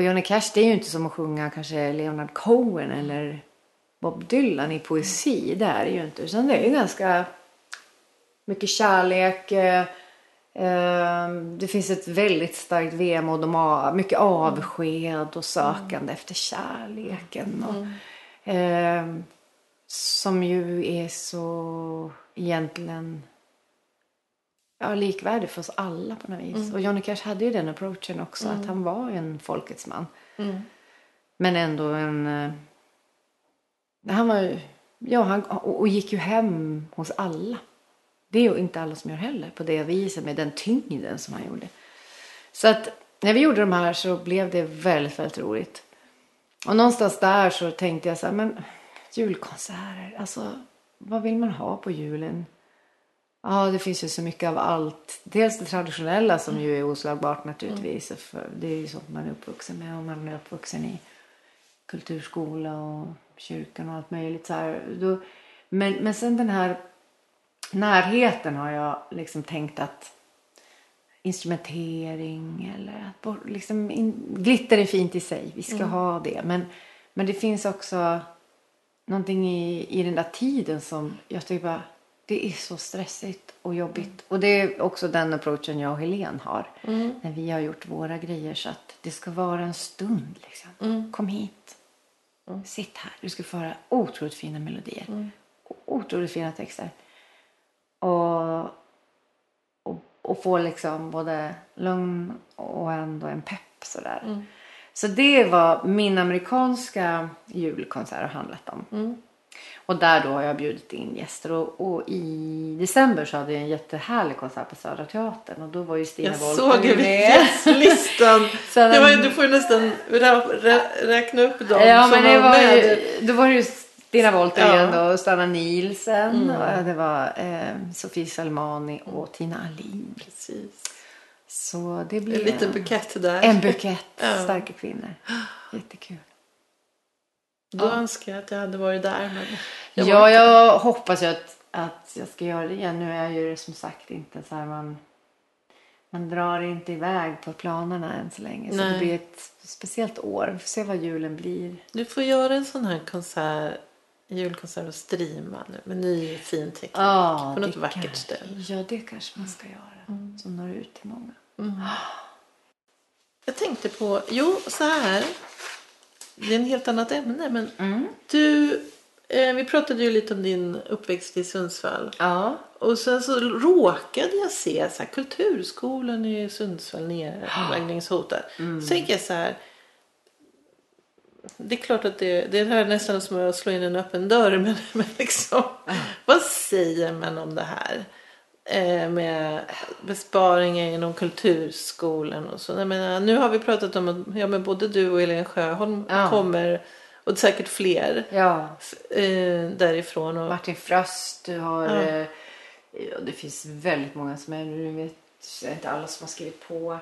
Och Johnny Cash det är ju inte som att sjunga kanske Leonard Cohen eller Bob Dylan i poesi. Det är det ju inte. Utan det är ju ganska mycket kärlek. Eh, eh, det finns ett väldigt starkt vemod och mycket avsked och sökande efter kärleken. Och, eh, som ju är så egentligen ja, likvärdig för oss alla på något vis. Och Johnny Cash hade ju den approachen också. Att han var en folkets man. Men ändå en... eh, Han var ju... Ja, han, och, och gick ju hem hos alla. Det är ju inte alla som gör heller på det viset med den tyngden som han gjorde. Så att när vi gjorde de här så blev det väldigt, väldigt roligt. Och någonstans där så tänkte jag så här, men julkonserter, alltså vad vill man ha på julen? Ja, det finns ju så mycket av allt. Dels det traditionella som ju är oslagbart naturligtvis. För det är ju sånt man är uppvuxen med och man är uppvuxen i kulturskola och kyrkan och allt möjligt. Så här. Då, men, men sen den här närheten har jag liksom tänkt att instrumentering eller att liksom in, glitter är fint i sig. Vi ska ha det. Men, men det finns också någonting i, i den där tiden som jag tycker bara det är så stressigt och jobbigt. Och det är också den approachen jag och Helen har. När vi har gjort våra grejer så att det ska vara en stund liksom. Kom hit. Sitt här. Du ska få höra otroligt fina melodier. Och Otroligt fina texter. Och, och, och få liksom både lugn och ändå en pepp sådär. Så det var min amerikanska julkonsert har handlat om. Och där då har jag bjudit in gäster. Och, och i december så hade jag en jättehärlig konsert på Södra Teatern. Och då var ju Stina Jag Wollter såg ju med. gästlistan. Det var, du får ju nästan rä, rä, räkna upp dem Ja som men det var med. ju, då var det ju Stina Wollter Ja. igen och Stanna Nielsen. Och det var eh, Sofie Salmani och Tina Alin. Precis. Så det En blev liten bukett där. en bukett Ja. starka kvinnor. Jättekul. Då önskar jag att jag hade varit där. Men jag ja, inte jag hoppas ju att, att jag ska göra det igen. Nu är ju det som sagt inte så här man... Man drar inte iväg på planerna än så länge. Så Nej. det blir ett speciellt år. Vi får se vad julen blir. Du får göra en sån här konsert, julkonsert och streama nu med ny fin teknik. Ja, på något vackert kanske- ställe. Ja, det kanske man ska göra. Som når ut till många. Jag tänkte på, jo så här. Det är en helt annat ämne men Mm. du, eh, vi pratade ju lite om din uppväxt i Sundsvall. Ja. Och sen så råkade jag se så här, kulturskolan i Sundsvall nedläggningshotad. Så tänker jag så här. Det är klart att det, det är här nästan som att slå in en öppen dörr. Men, men liksom, vad säger man om det här? Eh, med besparingar inom kulturskolan och så. Jag menar, nu har vi pratat om att ja, men både du och Helene Sjöholm Ja. kommer. Och säkert fler Ja. eh, därifrån. Och, Martin Fröst, du har... Ja. eh, Ja, det finns väldigt många som är... Nu vet inte alla som har skrivit på.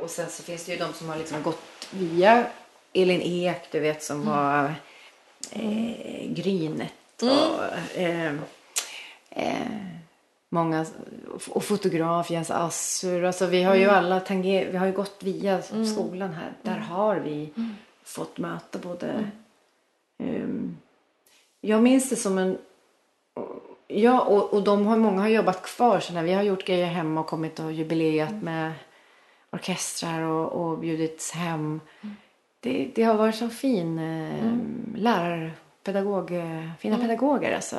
Och sen så finns det ju de som har liksom gått via Elin Ek, du vet, som var eh, Grynet. Och, eh, eh, många... Och fotograf, Jens Assur. Alltså vi har ju alla tanger, Vi har ju gått via skolan här. Där har vi fått möta både... ehm, jag minns det som en... Ja, och, och de har, många har jobbat kvar. Så när vi har gjort grejer hemma och kommit och jubileat med orkestrar och, och bjudits hem. Det, det har varit så fin eh, lärarpedagog, eh, fina pedagoger alltså.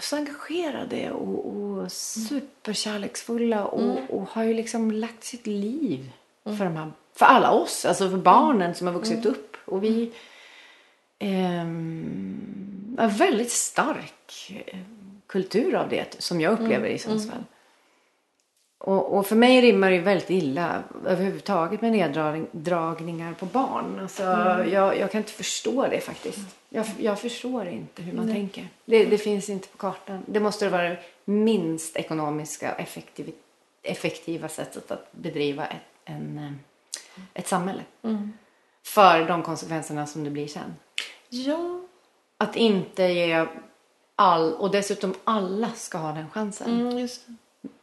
Så engagerade och, och superkärleksfulla och, och har ju liksom lagt sitt liv för de här, för alla oss, alltså för barnen som har vuxit upp. Och vi ehm, har väldigt stark eh, kultur av det som jag upplever i Sundsvall. Och, och för mig rimmar det väldigt illa överhuvudtaget med neddragningar på barn. Alltså, jag, jag kan inte förstå det faktiskt. Jag, jag förstår inte hur man tänker. Det, det finns inte på kartan. Det måste vara det minst ekonomiska och effektiv, effektiva sättet att bedriva ett, en, eh, ett samhälle. För de konsekvenserna som det blir sen. Ja. Att inte ge all, och dessutom alla ska ha den chansen. Mm,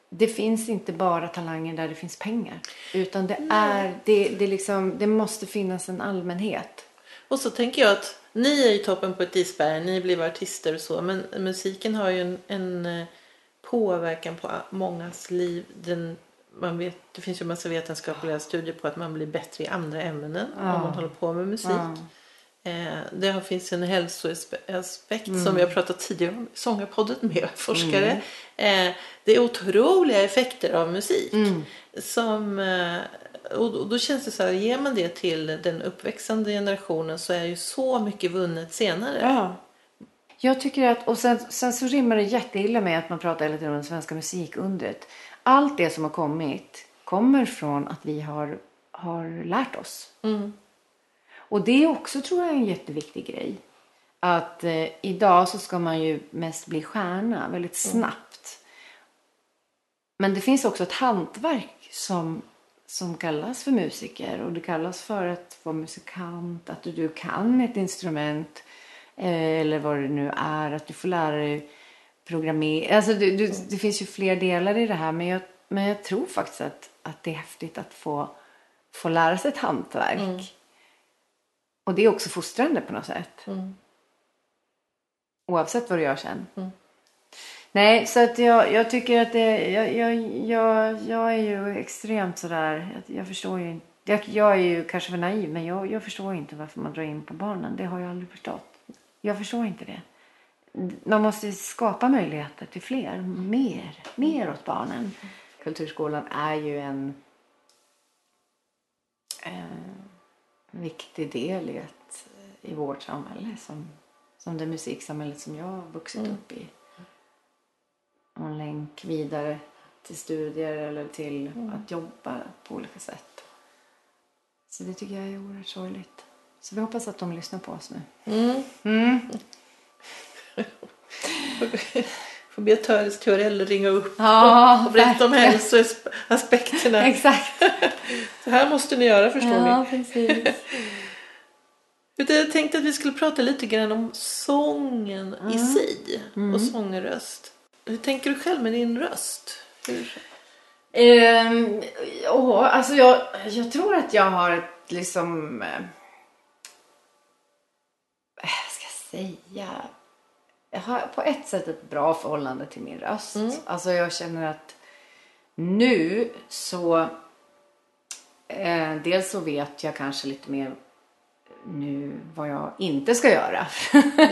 det. Finns inte bara talanger där det finns pengar. Utan det är, det, det, liksom, det måste finnas en allmänhet. Och så tänker jag att ni är ju toppen på ett isberg, ni blir artister och så, men musiken har ju en, en eh, påverkan på mångas liv. Den, man vet, det finns ju massa vetenskapliga studier på att man blir bättre i andra ämnen om man håller på med musik. Eh, det har- finns en hälsoaspekt som vi har pratat tidigare om i Sångarpodden med forskare. Eh, det är otroliga effekter av musik. Som, eh, och då känns det så här, ger man det till den uppväxande generationen så är ju så mycket vunnet senare. Ja. Jag tycker att, och sen, sen så rimmar det jätteilla med att man pratar hela tiden om det svenska musikundret. Allt det som har kommit kommer från att vi har, har lärt oss. Och det är också tror jag en jätteviktig grej. Att eh, idag så ska man ju mest bli stjärna väldigt snabbt. Men det finns också ett hantverk som, som kallas för musiker och det kallas för att vara musikant, att du, du kan ett instrument eh, eller vad det nu är, att du får lära dig programmera. Alltså du, du, det finns ju fler delar i det här men jag, men jag tror faktiskt att, att det är häftigt att få, få lära sig ett hantverk. Och det är också fostrande på något sätt. Oavsett vad du gör sen. Nej, så att jag, jag tycker att det, jag, jag, jag, jag är ju extremt sådär, jag, jag förstår ju inte, jag, jag är ju kanske för naiv men jag, jag förstår inte varför man drar in på barnen. Det har jag aldrig förstått. Jag förstår inte det. Man måste skapa möjligheter till fler, mer, mer åt barnen. Kulturskolan är ju en en viktig del i, ett, i vårt samhälle som, som det musiksamhället som jag har vuxit upp i. Och en länk vidare till studier eller till att jobba på olika sätt. Så det tycker jag är oerhört sorgligt. Så vi hoppas att de lyssnar på oss nu. Får be Töres Teorell ringa upp Ja, och, och berätta om hälsoaspekterna. Exakt. Så här måste ni göra förstår ni. Ja, precis. Utan Jag tänkte att vi skulle prata lite grann om sången i sig och sångröst. Hur tänker du själv med din röst? Hur? Ehm, ja, alltså jag, jag tror att jag har ett liksom... Eh, vad ska jag säga? Jag har på ett sätt ett bra förhållande till min röst. Alltså jag känner att nu så... Eh, dels så vet jag kanske lite mer nu vad jag inte ska göra.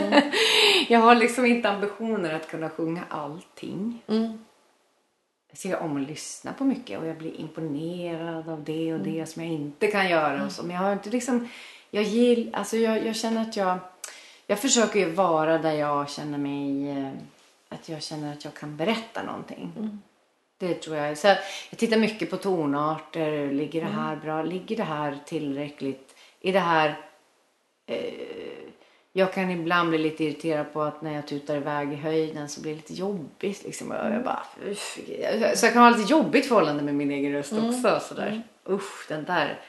jag har liksom inte ambitioner att kunna sjunga allting. Jag tycker om att lyssna på mycket och jag blir imponerad av det och det som jag inte kan göra. Och så. Men jag har inte liksom, jag, gill, alltså jag, jag känner att jag, jag försöker ju vara där jag känner mig, eh, att jag känner att jag kan berätta någonting. Det tror jag. Så jag, tittar mycket på tonarter. Ligger det här bra? Ligger det här tillräckligt? Är det här... Eh, jag kan ibland bli lite irriterad på att när jag tutar iväg i höjden så blir det lite jobbigt. Liksom. Och jag bara, uff. Så jag kan ha lite jobbigt förhållande med min egen röst också. Sådär. Usch, den där...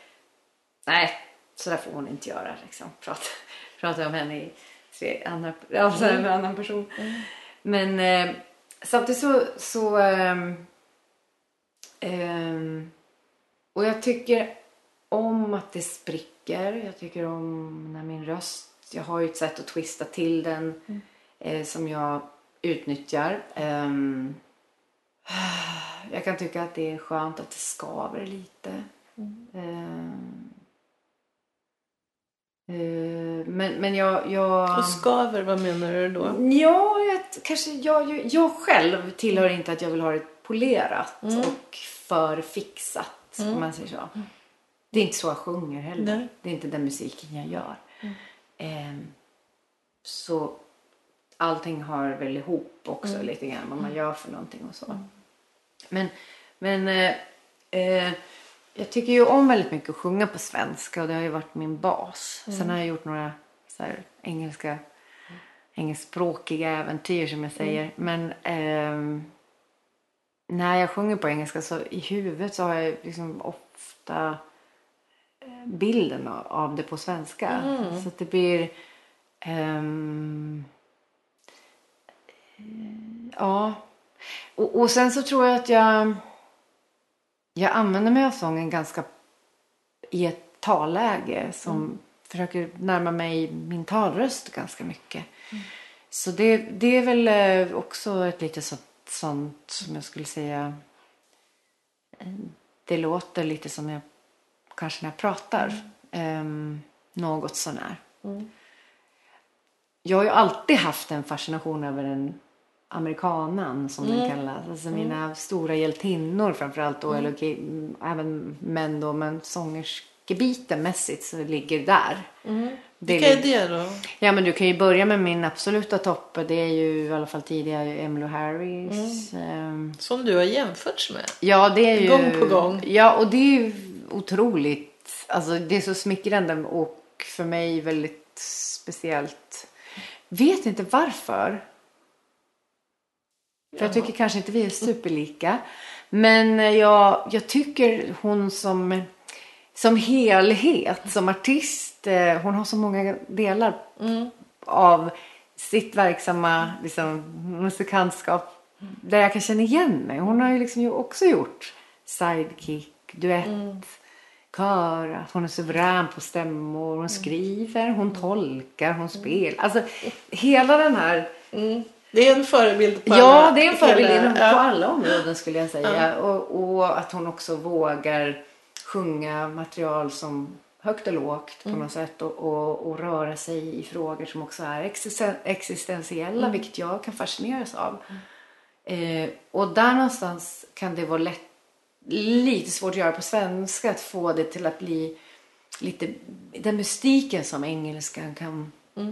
Nej, så där får hon inte göra. Liksom. Prata, prata om henne i tre andra, med en annan person. Men eh, samtidigt så... så ehm, ehm, och jag tycker om att det spricker. Jag tycker om när min röst jag har ju ett sätt att twista till den eh, som jag utnyttjar. Ehm, jag kan tycka att det är skönt att det skaver lite. Eh, men, men jag... jag... Och skaver, vad menar du då? Ja, jag, kanske jag, jag själv tillhör inte att jag vill ha det polerat och förfixat, om man säger så. Det är inte så jag sjunger heller. Nej. Det är inte den musiken jag gör. Ehm, så allting hör väl ihop också lite grann vad man gör för någonting och så. Men, men eh, eh, jag tycker ju om väldigt mycket att sjunga på svenska och det har ju varit min bas. Sen har jag gjort några så här, engelska, engelskspråkiga äventyr som jag säger. Men ehm, när jag sjunger på engelska så i huvudet så har jag liksom ofta eh, bilden av- det på svenska. Så att det blir... ehm, ja. Och, och sen så tror jag att jag... Jag använder mig av sången ganska i ett talläge som försöker närma mig min talröst ganska mycket. Så det, det är väl eh, också ett lite sånt, sånt som jag skulle säga. eh, Det låter lite som jag kanske när jag pratar. Ehm, något sånär. Jag har ju alltid haft en fascination över den amerikanan som den kallas. Alltså mina stora hjältinnor framförallt då, eller okej, mm, även män då, men sångerskebiten mässigt så ligger där. Det Vilka är det då? Ja men du kan ju börja med min absoluta topp. Det är ju i alla fall tidigare Emmylou Harris. ehm, Som du har jämförts med? Ja, det är ju... Gång på gång. Ja, och det är ju otroligt. Alltså, det är så smickrande och för mig väldigt speciellt. Vet inte varför. För jag tycker kanske inte vi är superlika. Men jag, jag tycker hon som, som helhet, som artist, eh, hon har så många delar av sitt verksamma liksom, musikantskap där jag kan känna igen mig. Hon har ju liksom också gjort sidekick, duett, kör, att hon är suverän på stämmor, hon skriver, hon tolkar, hon spelar. Alltså hela den här det är en förebild på Ja, alla, det är en förebild hela- på ja. alla områden skulle jag säga. Och, och att hon också vågar sjunga material som högt och lågt på något sätt och, och, och röra sig i frågor som också är existen- existentiella, vilket jag kan fascineras av. Eh, och där någonstans kan det vara lätt, lite svårt att göra på svenska, att få det till att bli lite den mystiken som engelskan kan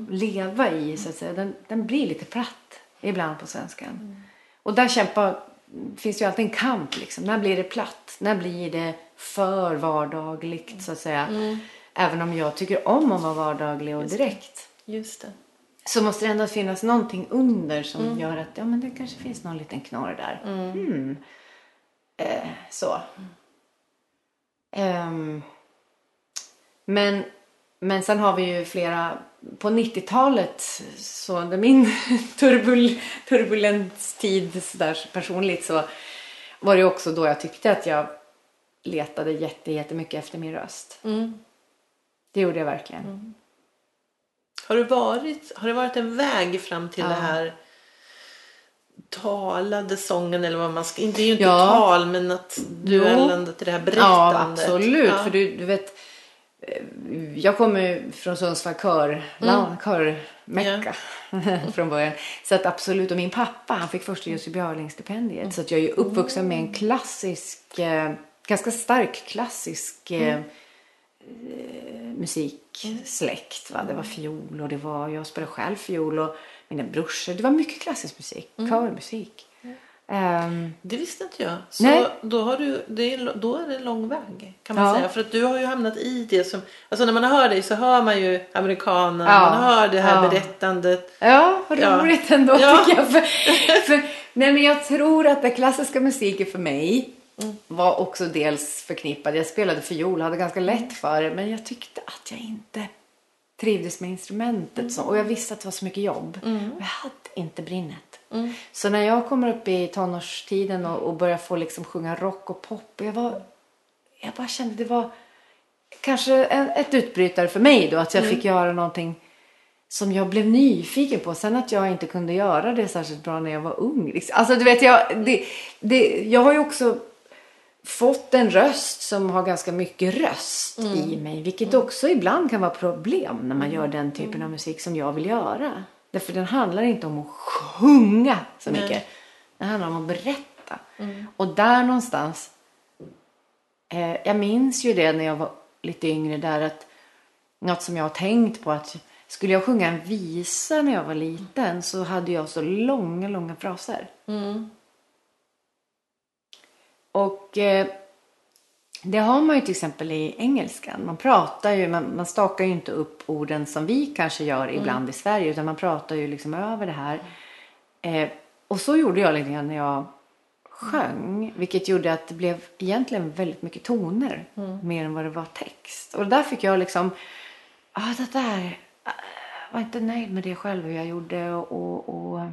leva i så att säga. Den, den blir lite platt ibland på svenskan. Och där kämpar, finns ju alltid en kamp liksom. När blir det platt? När blir det för vardagligt så att säga? Även om jag tycker om att vara vardaglig och direkt. Just det. Så måste det ändå finnas någonting under som gör att ja, men det kanske finns någon liten knorr där. Mm. Eh, så. Ehm, men, men sen har vi ju flera... På 90-talet, så under min turbul, turbulens tid så där, personligt så var det också då jag tyckte att jag letade jätte, jättemycket efter min röst. Det gjorde jag verkligen. Har, du varit, har det varit en väg fram till Ja. det här talade sången eller vad man ska... Det är ju inte Ja. tal men att duellen till det här Ja, berättandet. absolut. Ja. För du, du vet, jag kommer från Sundsvall kör, mm. körmecka från början. Så att absolut, och min pappa han fick första Jussi Björling-stipendiet. Så att jag är uppvuxen med en klassisk, eh, ganska stark klassisk eh, eh, musiksläkt. Va? Det var fiol och det var, jag spelade själv fiol och mina brorsor. Det var mycket klassisk musik, körmusik. Ehm, Det visste inte jag. Så Nej. Då, har du, det är, då är det lång väg kan man Ja. säga. För att du har ju hamnat i det som... Alltså när man hör dig så hör man ju amerikanen. Ja. Man hör det här Ja. berättandet. Ja, vad Ja. roligt ändå Ja. tycker jag. För, för, nej, men jag tror att den klassiska musiken för mig var också dels förknippad. Jag spelade fiol hade ganska lätt för det. Men jag tyckte att jag inte trivdes med instrumentet. Så, och jag visste att det var så mycket jobb. Och jag hade inte brinnet. Så när jag kommer upp i tonårstiden och, och börjar få liksom sjunga rock och pop. Jag, var, jag bara kände det var kanske en, ett utbrytare för mig då. Att jag fick göra någonting som jag blev nyfiken på. Sen att jag inte kunde göra det särskilt bra när jag var ung. Liksom. Alltså du vet, jag, det, det, jag har ju också fått en röst som har ganska mycket röst i mig. Vilket också ibland kan vara problem när man gör den typen av musik som jag vill göra. Därför den handlar inte om att sjunga så mycket. Nej. Den handlar om att berätta. Och där någonstans. Eh, jag minns ju det när jag var lite yngre där att något som jag har tänkt på att skulle jag sjunga en visa när jag var liten så hade jag så långa, långa fraser. Och eh, det har man ju till exempel i engelskan. Man pratar ju, man, man stakar ju inte upp orden som vi kanske gör ibland i Sverige utan man pratar ju liksom över det här. Eh, och så gjorde jag lite grann när jag sjöng. Vilket gjorde att det blev egentligen väldigt mycket toner. Mer än vad det var text. Och där fick jag liksom, ah, det där, ah, var inte nöjd med det själv hur jag gjorde. Och, och, och, eh,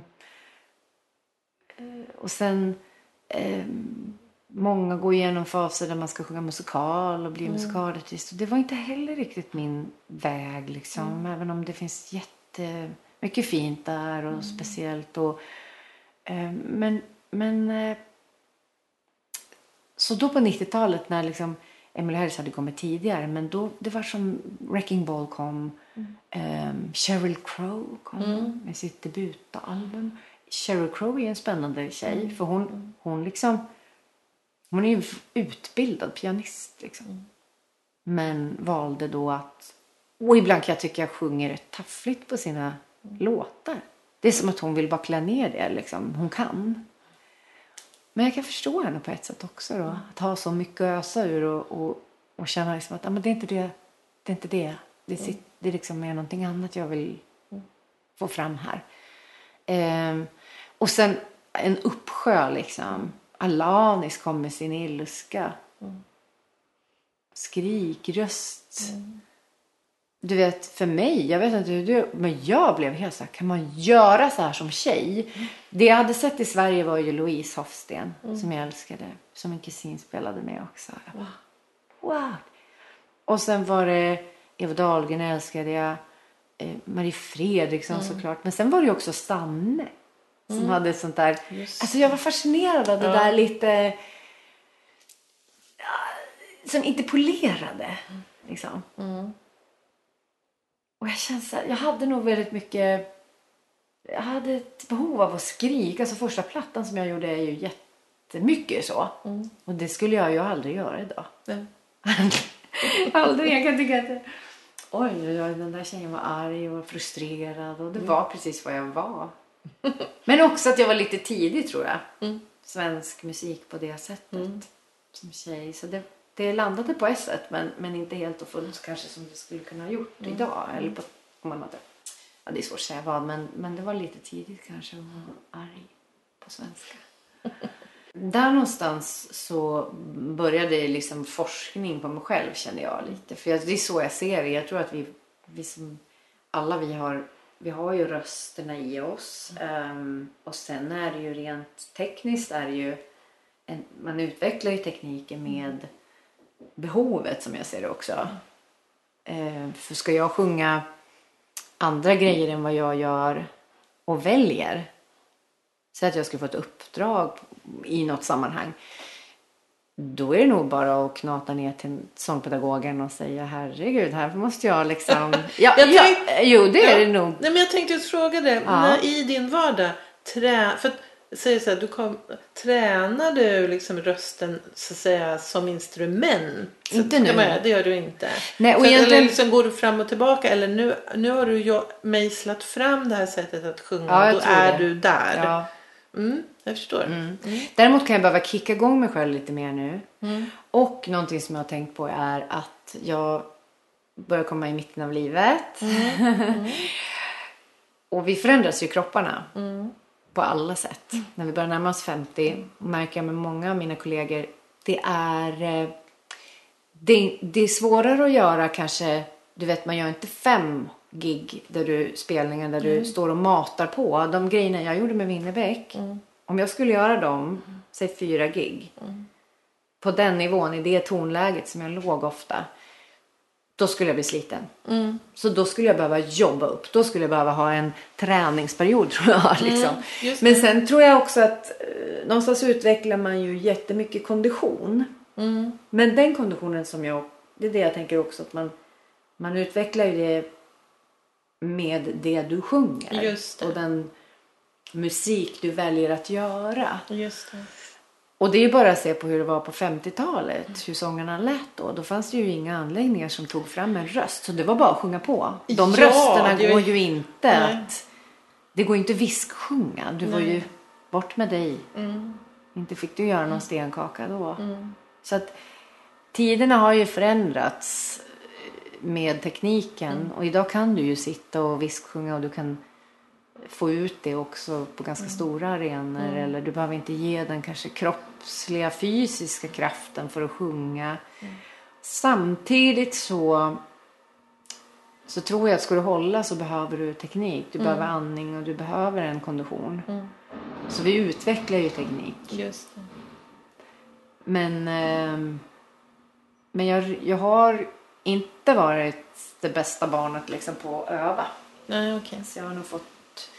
och sen eh, många går igenom faser där man ska sjunga musikal och bli musikalartist. Och det var inte heller riktigt min väg liksom. Även om det finns jättemycket fint där och speciellt. Och, eh, men men eh, så då på 90-talet när liksom Emily Harris hade kommit tidigare men då det var som Wrecking Ball kom. ehm, Sheryl Crow kom med sitt debutalbum. Sheryl Crow är en spännande tjej för hon, hon liksom hon är ju utbildad pianist liksom. Men valde då att och ibland kan jag tycka jag sjunger rätt taffligt på sina låtar. Det är som att hon vill bara klä ner det liksom. Hon kan. Men jag kan förstå henne på ett sätt också då. Att ha så mycket att ösa ur och, och, och känna liksom att ah, men det är inte det. Det är inte det. Det, sit, det är liksom mer någonting annat jag vill få fram här. Ehm, och sen en uppsjö liksom. Alanis kom med sin ilska. Skrikröst. Du vet, för mig, jag vet inte hur du, men jag blev helt så här, kan man göra så här som tjej? Det jag hade sett i Sverige var ju Louise Hofsten, som jag älskade, som en kusin spelade med också. Jag bara, wow! Och sen var det Eva Dahlgren älskade jag, eh, Marie Fredriksson såklart, men sen var det ju också Sanne. Som hade sånt där, alltså jag var fascinerad av det där lite, ja, som inte polerade. Liksom. Och jag kände så här, jag hade nog väldigt mycket... Jag hade ett behov av att skrika. Alltså första plattan som jag gjorde är ju jättemycket så. Och det skulle jag ju aldrig göra idag. Nej. aldrig. Jag kan tycka att... Oj, oj, oj, den där tjejen var arg och frustrerad. Och det var precis vad jag var. Men också att jag var lite tidig tror jag. Svensk musik på det sättet. Som tjej. Så det, det landade på s men, men inte helt och fullt kanske som det skulle kunna ha gjort idag. Eller på, om man hade, ja, det är svårt att säga vad, men, men det var lite tidigt kanske att vara arg på svenska. Där någonstans så började liksom forskning på mig själv kände jag lite. För jag, det är så jag ser det. Jag tror att vi, vi som, alla vi har, vi har ju rösterna i oss. um, och sen är det ju rent tekniskt är det ju, en, man utvecklar ju tekniken med behovet som jag ser det också. Uh, för ska jag sjunga andra grejer än vad jag gör och väljer. Så att jag skulle få ett uppdrag i något sammanhang. Då är det nog bara att knata ner till sångpedagogen och säga herregud, här måste jag liksom... Ja, Jag ja, tänk- jo, det är Ja. det nog. Nej, men jag tänkte just fråga det. När, I din vardag, trä, för att, säg så här, du kom, tränar du liksom rösten så att säga som instrument? Så Inte nu. man Det gör du inte. Nej, och så egentligen- Eller liksom går du fram och tillbaka eller nu, nu har du mejslat fram det här sättet att sjunga Ja, och då är det. du där. Ja. Mm, jag förstår. Däremot kan jag behöva kicka igång mig själv lite mer nu. Och någonting som jag har tänkt på är att jag börjar komma i mitten av livet. och vi förändras ju kropparna. På alla sätt. När vi börjar närma oss 50 märker jag med många av mina kollegor. Det är, eh, det, det är svårare att göra kanske. Du vet man gör inte fem gig där du, spelningar där du står och matar på. De grejerna jag gjorde med Winnerbäck. Om jag skulle göra dem, säg fyra gig. På den nivån, i det tonläget som jag låg ofta. då skulle jag bli sliten. Så då skulle jag behöva jobba upp. Då skulle jag behöva ha en träningsperiod tror jag. Liksom. just Men sen tror jag också att eh, någonstans utvecklar man ju jättemycket kondition. Men den konditionen som jag, det är det jag tänker också att man, man utvecklar ju det med det du sjunger. Det. Och den musik du väljer att göra. Just det. Och det är ju bara att se på hur det var på 50-talet, hur sångarna lät då. Då fanns det ju inga anläggningar som tog fram en röst. Så det var bara att sjunga på. De Ja, rösterna det går ju inte Nej. att... Det går ju inte att visksjunga. Du var ju bort med dig. Inte fick du göra någon stenkaka då. Så att tiderna har ju förändrats med tekniken. Och idag kan du ju sitta och visksjunga och du kan få ut det också på ganska stora arenor. Eller du behöver inte ge den kanske kroppsliga fysiska kraften för att sjunga. Samtidigt så så tror jag att ska du hålla så behöver du teknik. Du behöver andning och du behöver en kondition. Så vi utvecklar ju teknik. Just det. Men, ehm, men jag, jag har inte varit det bästa barnet liksom på att öva. Nej, okej. Så jag har nog fått,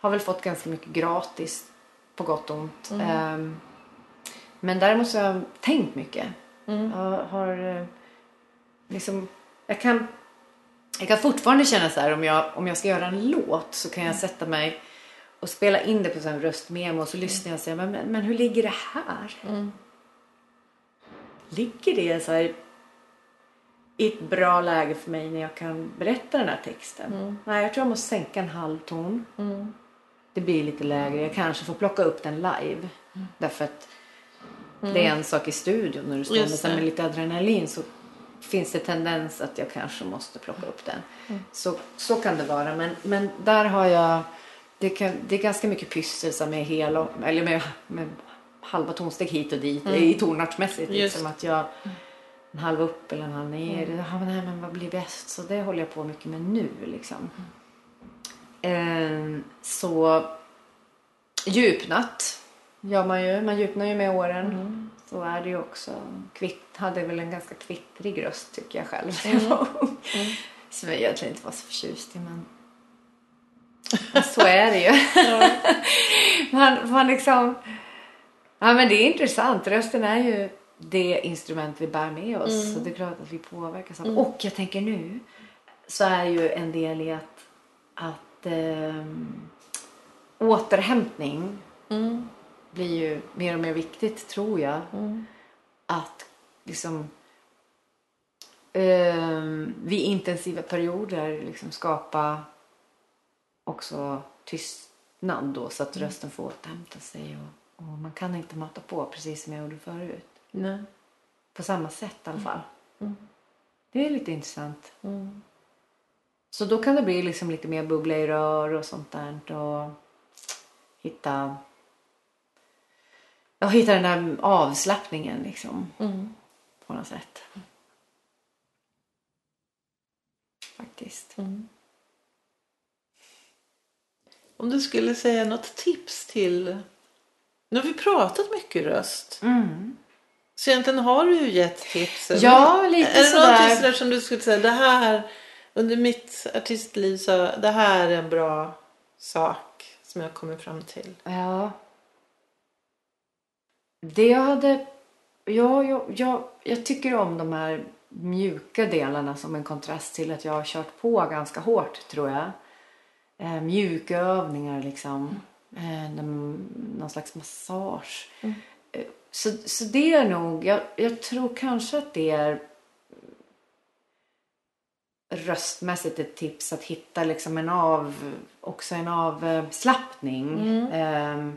har väl fått ganska mycket gratis på gott och ont. Ehm, men däremot så har jag tänkt mycket. Jag har eh, liksom, jag kan, jag kan fortfarande känna så här om jag, om jag ska göra en låt så kan jag sätta mig och spela in det på en röstmemo och så lyssnar jag och säger men, men, men hur ligger det här? Ligger det så här i ett bra läge för mig när jag kan berätta den här texten? Nej, jag tror jag måste sänka en halv ton. Det blir lite lägre. Jag kanske får plocka upp den live. Därför att det är en sak i studion när du står det. med lite adrenalin så finns det tendens att jag kanske måste plocka upp den. Så, så kan det vara. Men, men där har jag... Det, kan, det är ganska mycket pyssel som är hela, eller med, med halva tonsteg hit och dit i tonartsmässigt. Liksom att jag en halv upp eller en halv ner. Ja, men, nej, men vad blir bäst? Så det håller jag på mycket med nu. Liksom. Ehm, så djupnat gör man ju. Man djupnar ju med åren. Så är det ju också. Kvitt, hade väl en ganska kvittrig röst tycker jag själv. var ung. Som jag egentligen inte var så förtjust i. Men, men så är det ju. man, man liksom... Ja men det är intressant. Rösten är ju det instrument vi bär med oss. Så det är klart att vi påverkas av Och jag tänker nu så är ju en del i att, att ehm, återhämtning blir ju mer och mer viktigt tror jag. Att liksom ehm, vid intensiva perioder liksom skapa också tystnad då så att rösten får återhämta sig. Och, och man kan inte mata på precis som jag gjorde förut. Nej. På samma sätt i alla fall. Det är lite intressant. Så då kan det bli liksom lite mer bubbla i rör och sånt där. Och hitta, ja, hitta den där avslappningen liksom. På något sätt. Faktiskt. Om du skulle säga något tips till... Nu har vi pratat mycket röst. Så egentligen har du ju gett tips. eller? Ja, lite Är det sådär. någonting sådär som du skulle säga, det här under mitt artistliv så det här är en bra sak som jag kommer fram till. Ja. Det jag hade... Ja, jag, jag, jag tycker om de här mjuka delarna som en kontrast till att jag har kört på ganska hårt, tror jag. Eh, mjukövningar liksom. Eh, någon, någon slags massage. Eh, så, så det är nog... Jag, jag tror kanske att det är röstmässigt ett tips att hitta liksom en av, också en avslappning. Eh,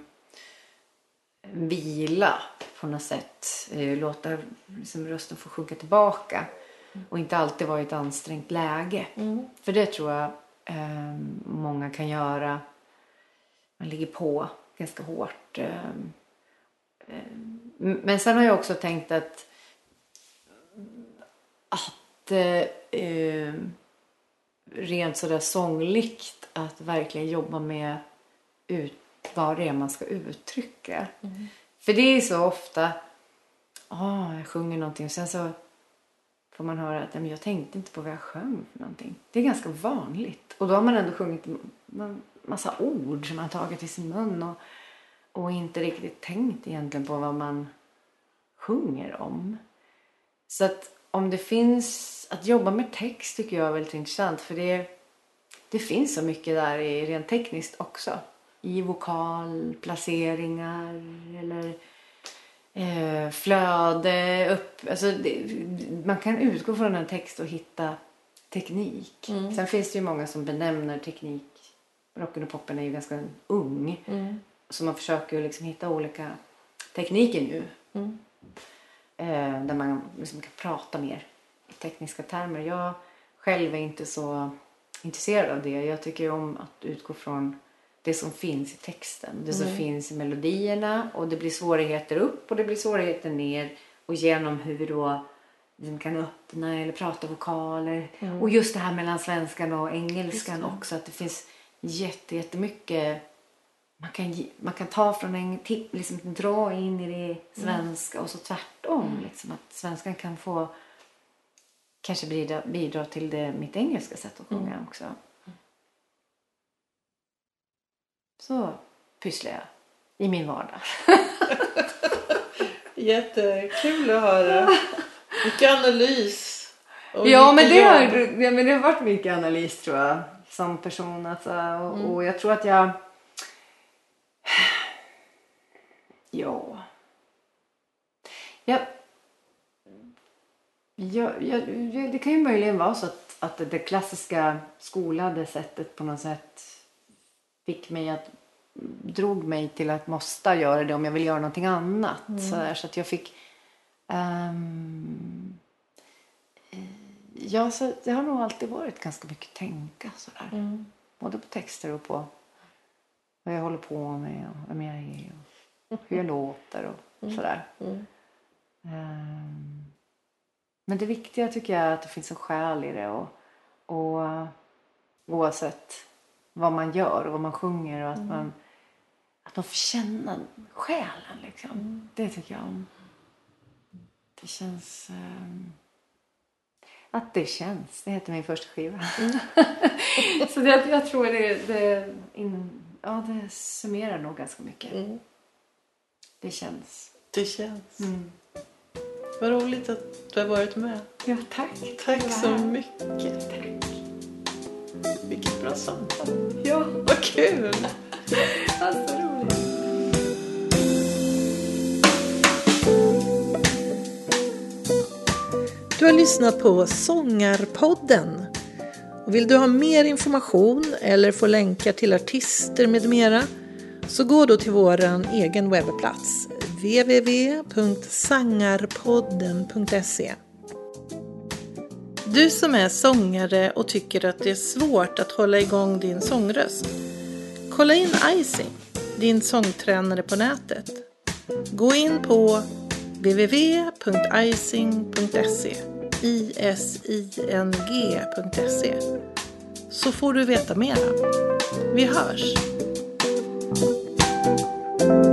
vila på något sätt. Eh, låta liksom, rösten få sjunka tillbaka. Och inte alltid vara i ett ansträngt läge. För det tror jag eh, många kan göra. Man ligger på ganska hårt. Men sen har jag också tänkt att att eh, eh, rent sådär sångligt att verkligen jobba med ut, vad det är man ska uttrycka. För det är så ofta, ah, jag sjunger någonting och sen så får man höra att "Nej, men jag tänkte inte på vad jag sjöng för någonting. Det är ganska vanligt. Och då har man ändå sjungit en massa ord som man har tagit i sin mun och, och inte riktigt tänkt egentligen på vad man sjunger om. Så att om det finns, att jobba med text tycker jag är väldigt intressant för det, det finns så mycket där i, rent tekniskt också. I vokalplaceringar eller eh, flöde, upp, alltså det, man kan utgå från en text och hitta teknik. Sen finns det ju många som benämner teknik, rocken och poppen är ju ganska ung. Så man försöker liksom hitta olika tekniker nu. Eh, där man liksom kan prata mer i tekniska termer. Jag själv är inte så intresserad av det. Jag tycker om att utgå från det som finns i texten. Det som finns i melodierna. Och det blir svårigheter upp och det blir svårigheter ner. Och genom hur vi då liksom kan öppna eller prata vokaler. Och just det här mellan svenskan och engelskan också. Att det finns jätte, jättemycket man kan, man kan ta från en tipp, liksom dra in i det svenska och så tvärtom. Liksom, att svenskan kan få kanske bidra, bidra till det, mitt engelska sätt att sjunga också. Så pysslar jag i min vardag. Jättekul att höra. Mycket analys. Ja men, det har, ja, men det har varit mycket analys tror jag. Som person. Alltså, och, och jag tror att jag... Ja. Jag, jag, jag, det kan ju möjligen vara så att, att det klassiska skolade sättet på något sätt fick mig att drog mig till att måste göra det om jag vill göra någonting annat. Så, där, så att jag fick ehm, Ja, så det har nog alltid varit ganska mycket tänka sådär. Både på texter och på vad jag håller på med och vem jag är och hur jag låter och sådär. Ehm, men det viktiga tycker jag är att det finns en själ i det och, och eh, oavsett vad man gör och vad man sjunger och att man att man får känna själen liksom. Det tycker jag om. Det känns... ehm, att det känns. Det heter min första skiva. Så det, jag tror det, det, in, ja, det summerar nog ganska mycket. Det känns. Det känns. Vad roligt att du har varit med. Ja, tack. Tack så mycket. Tack. Vilket bra samtal. Ja, Vad kul! vad så roligt. Du har lyssnat på Sångarpodden. Vill du ha mer information eller få länkar till artister med mera så gå då till vår egen webbplats www.sangarpodden.se Du som är sångare och tycker att det är svårt att hålla igång din sångröst Kolla in Icing, din sångtränare på nätet. Gå in på www.icing.se ising.se så får du veta mera. Vi hörs! Thank you.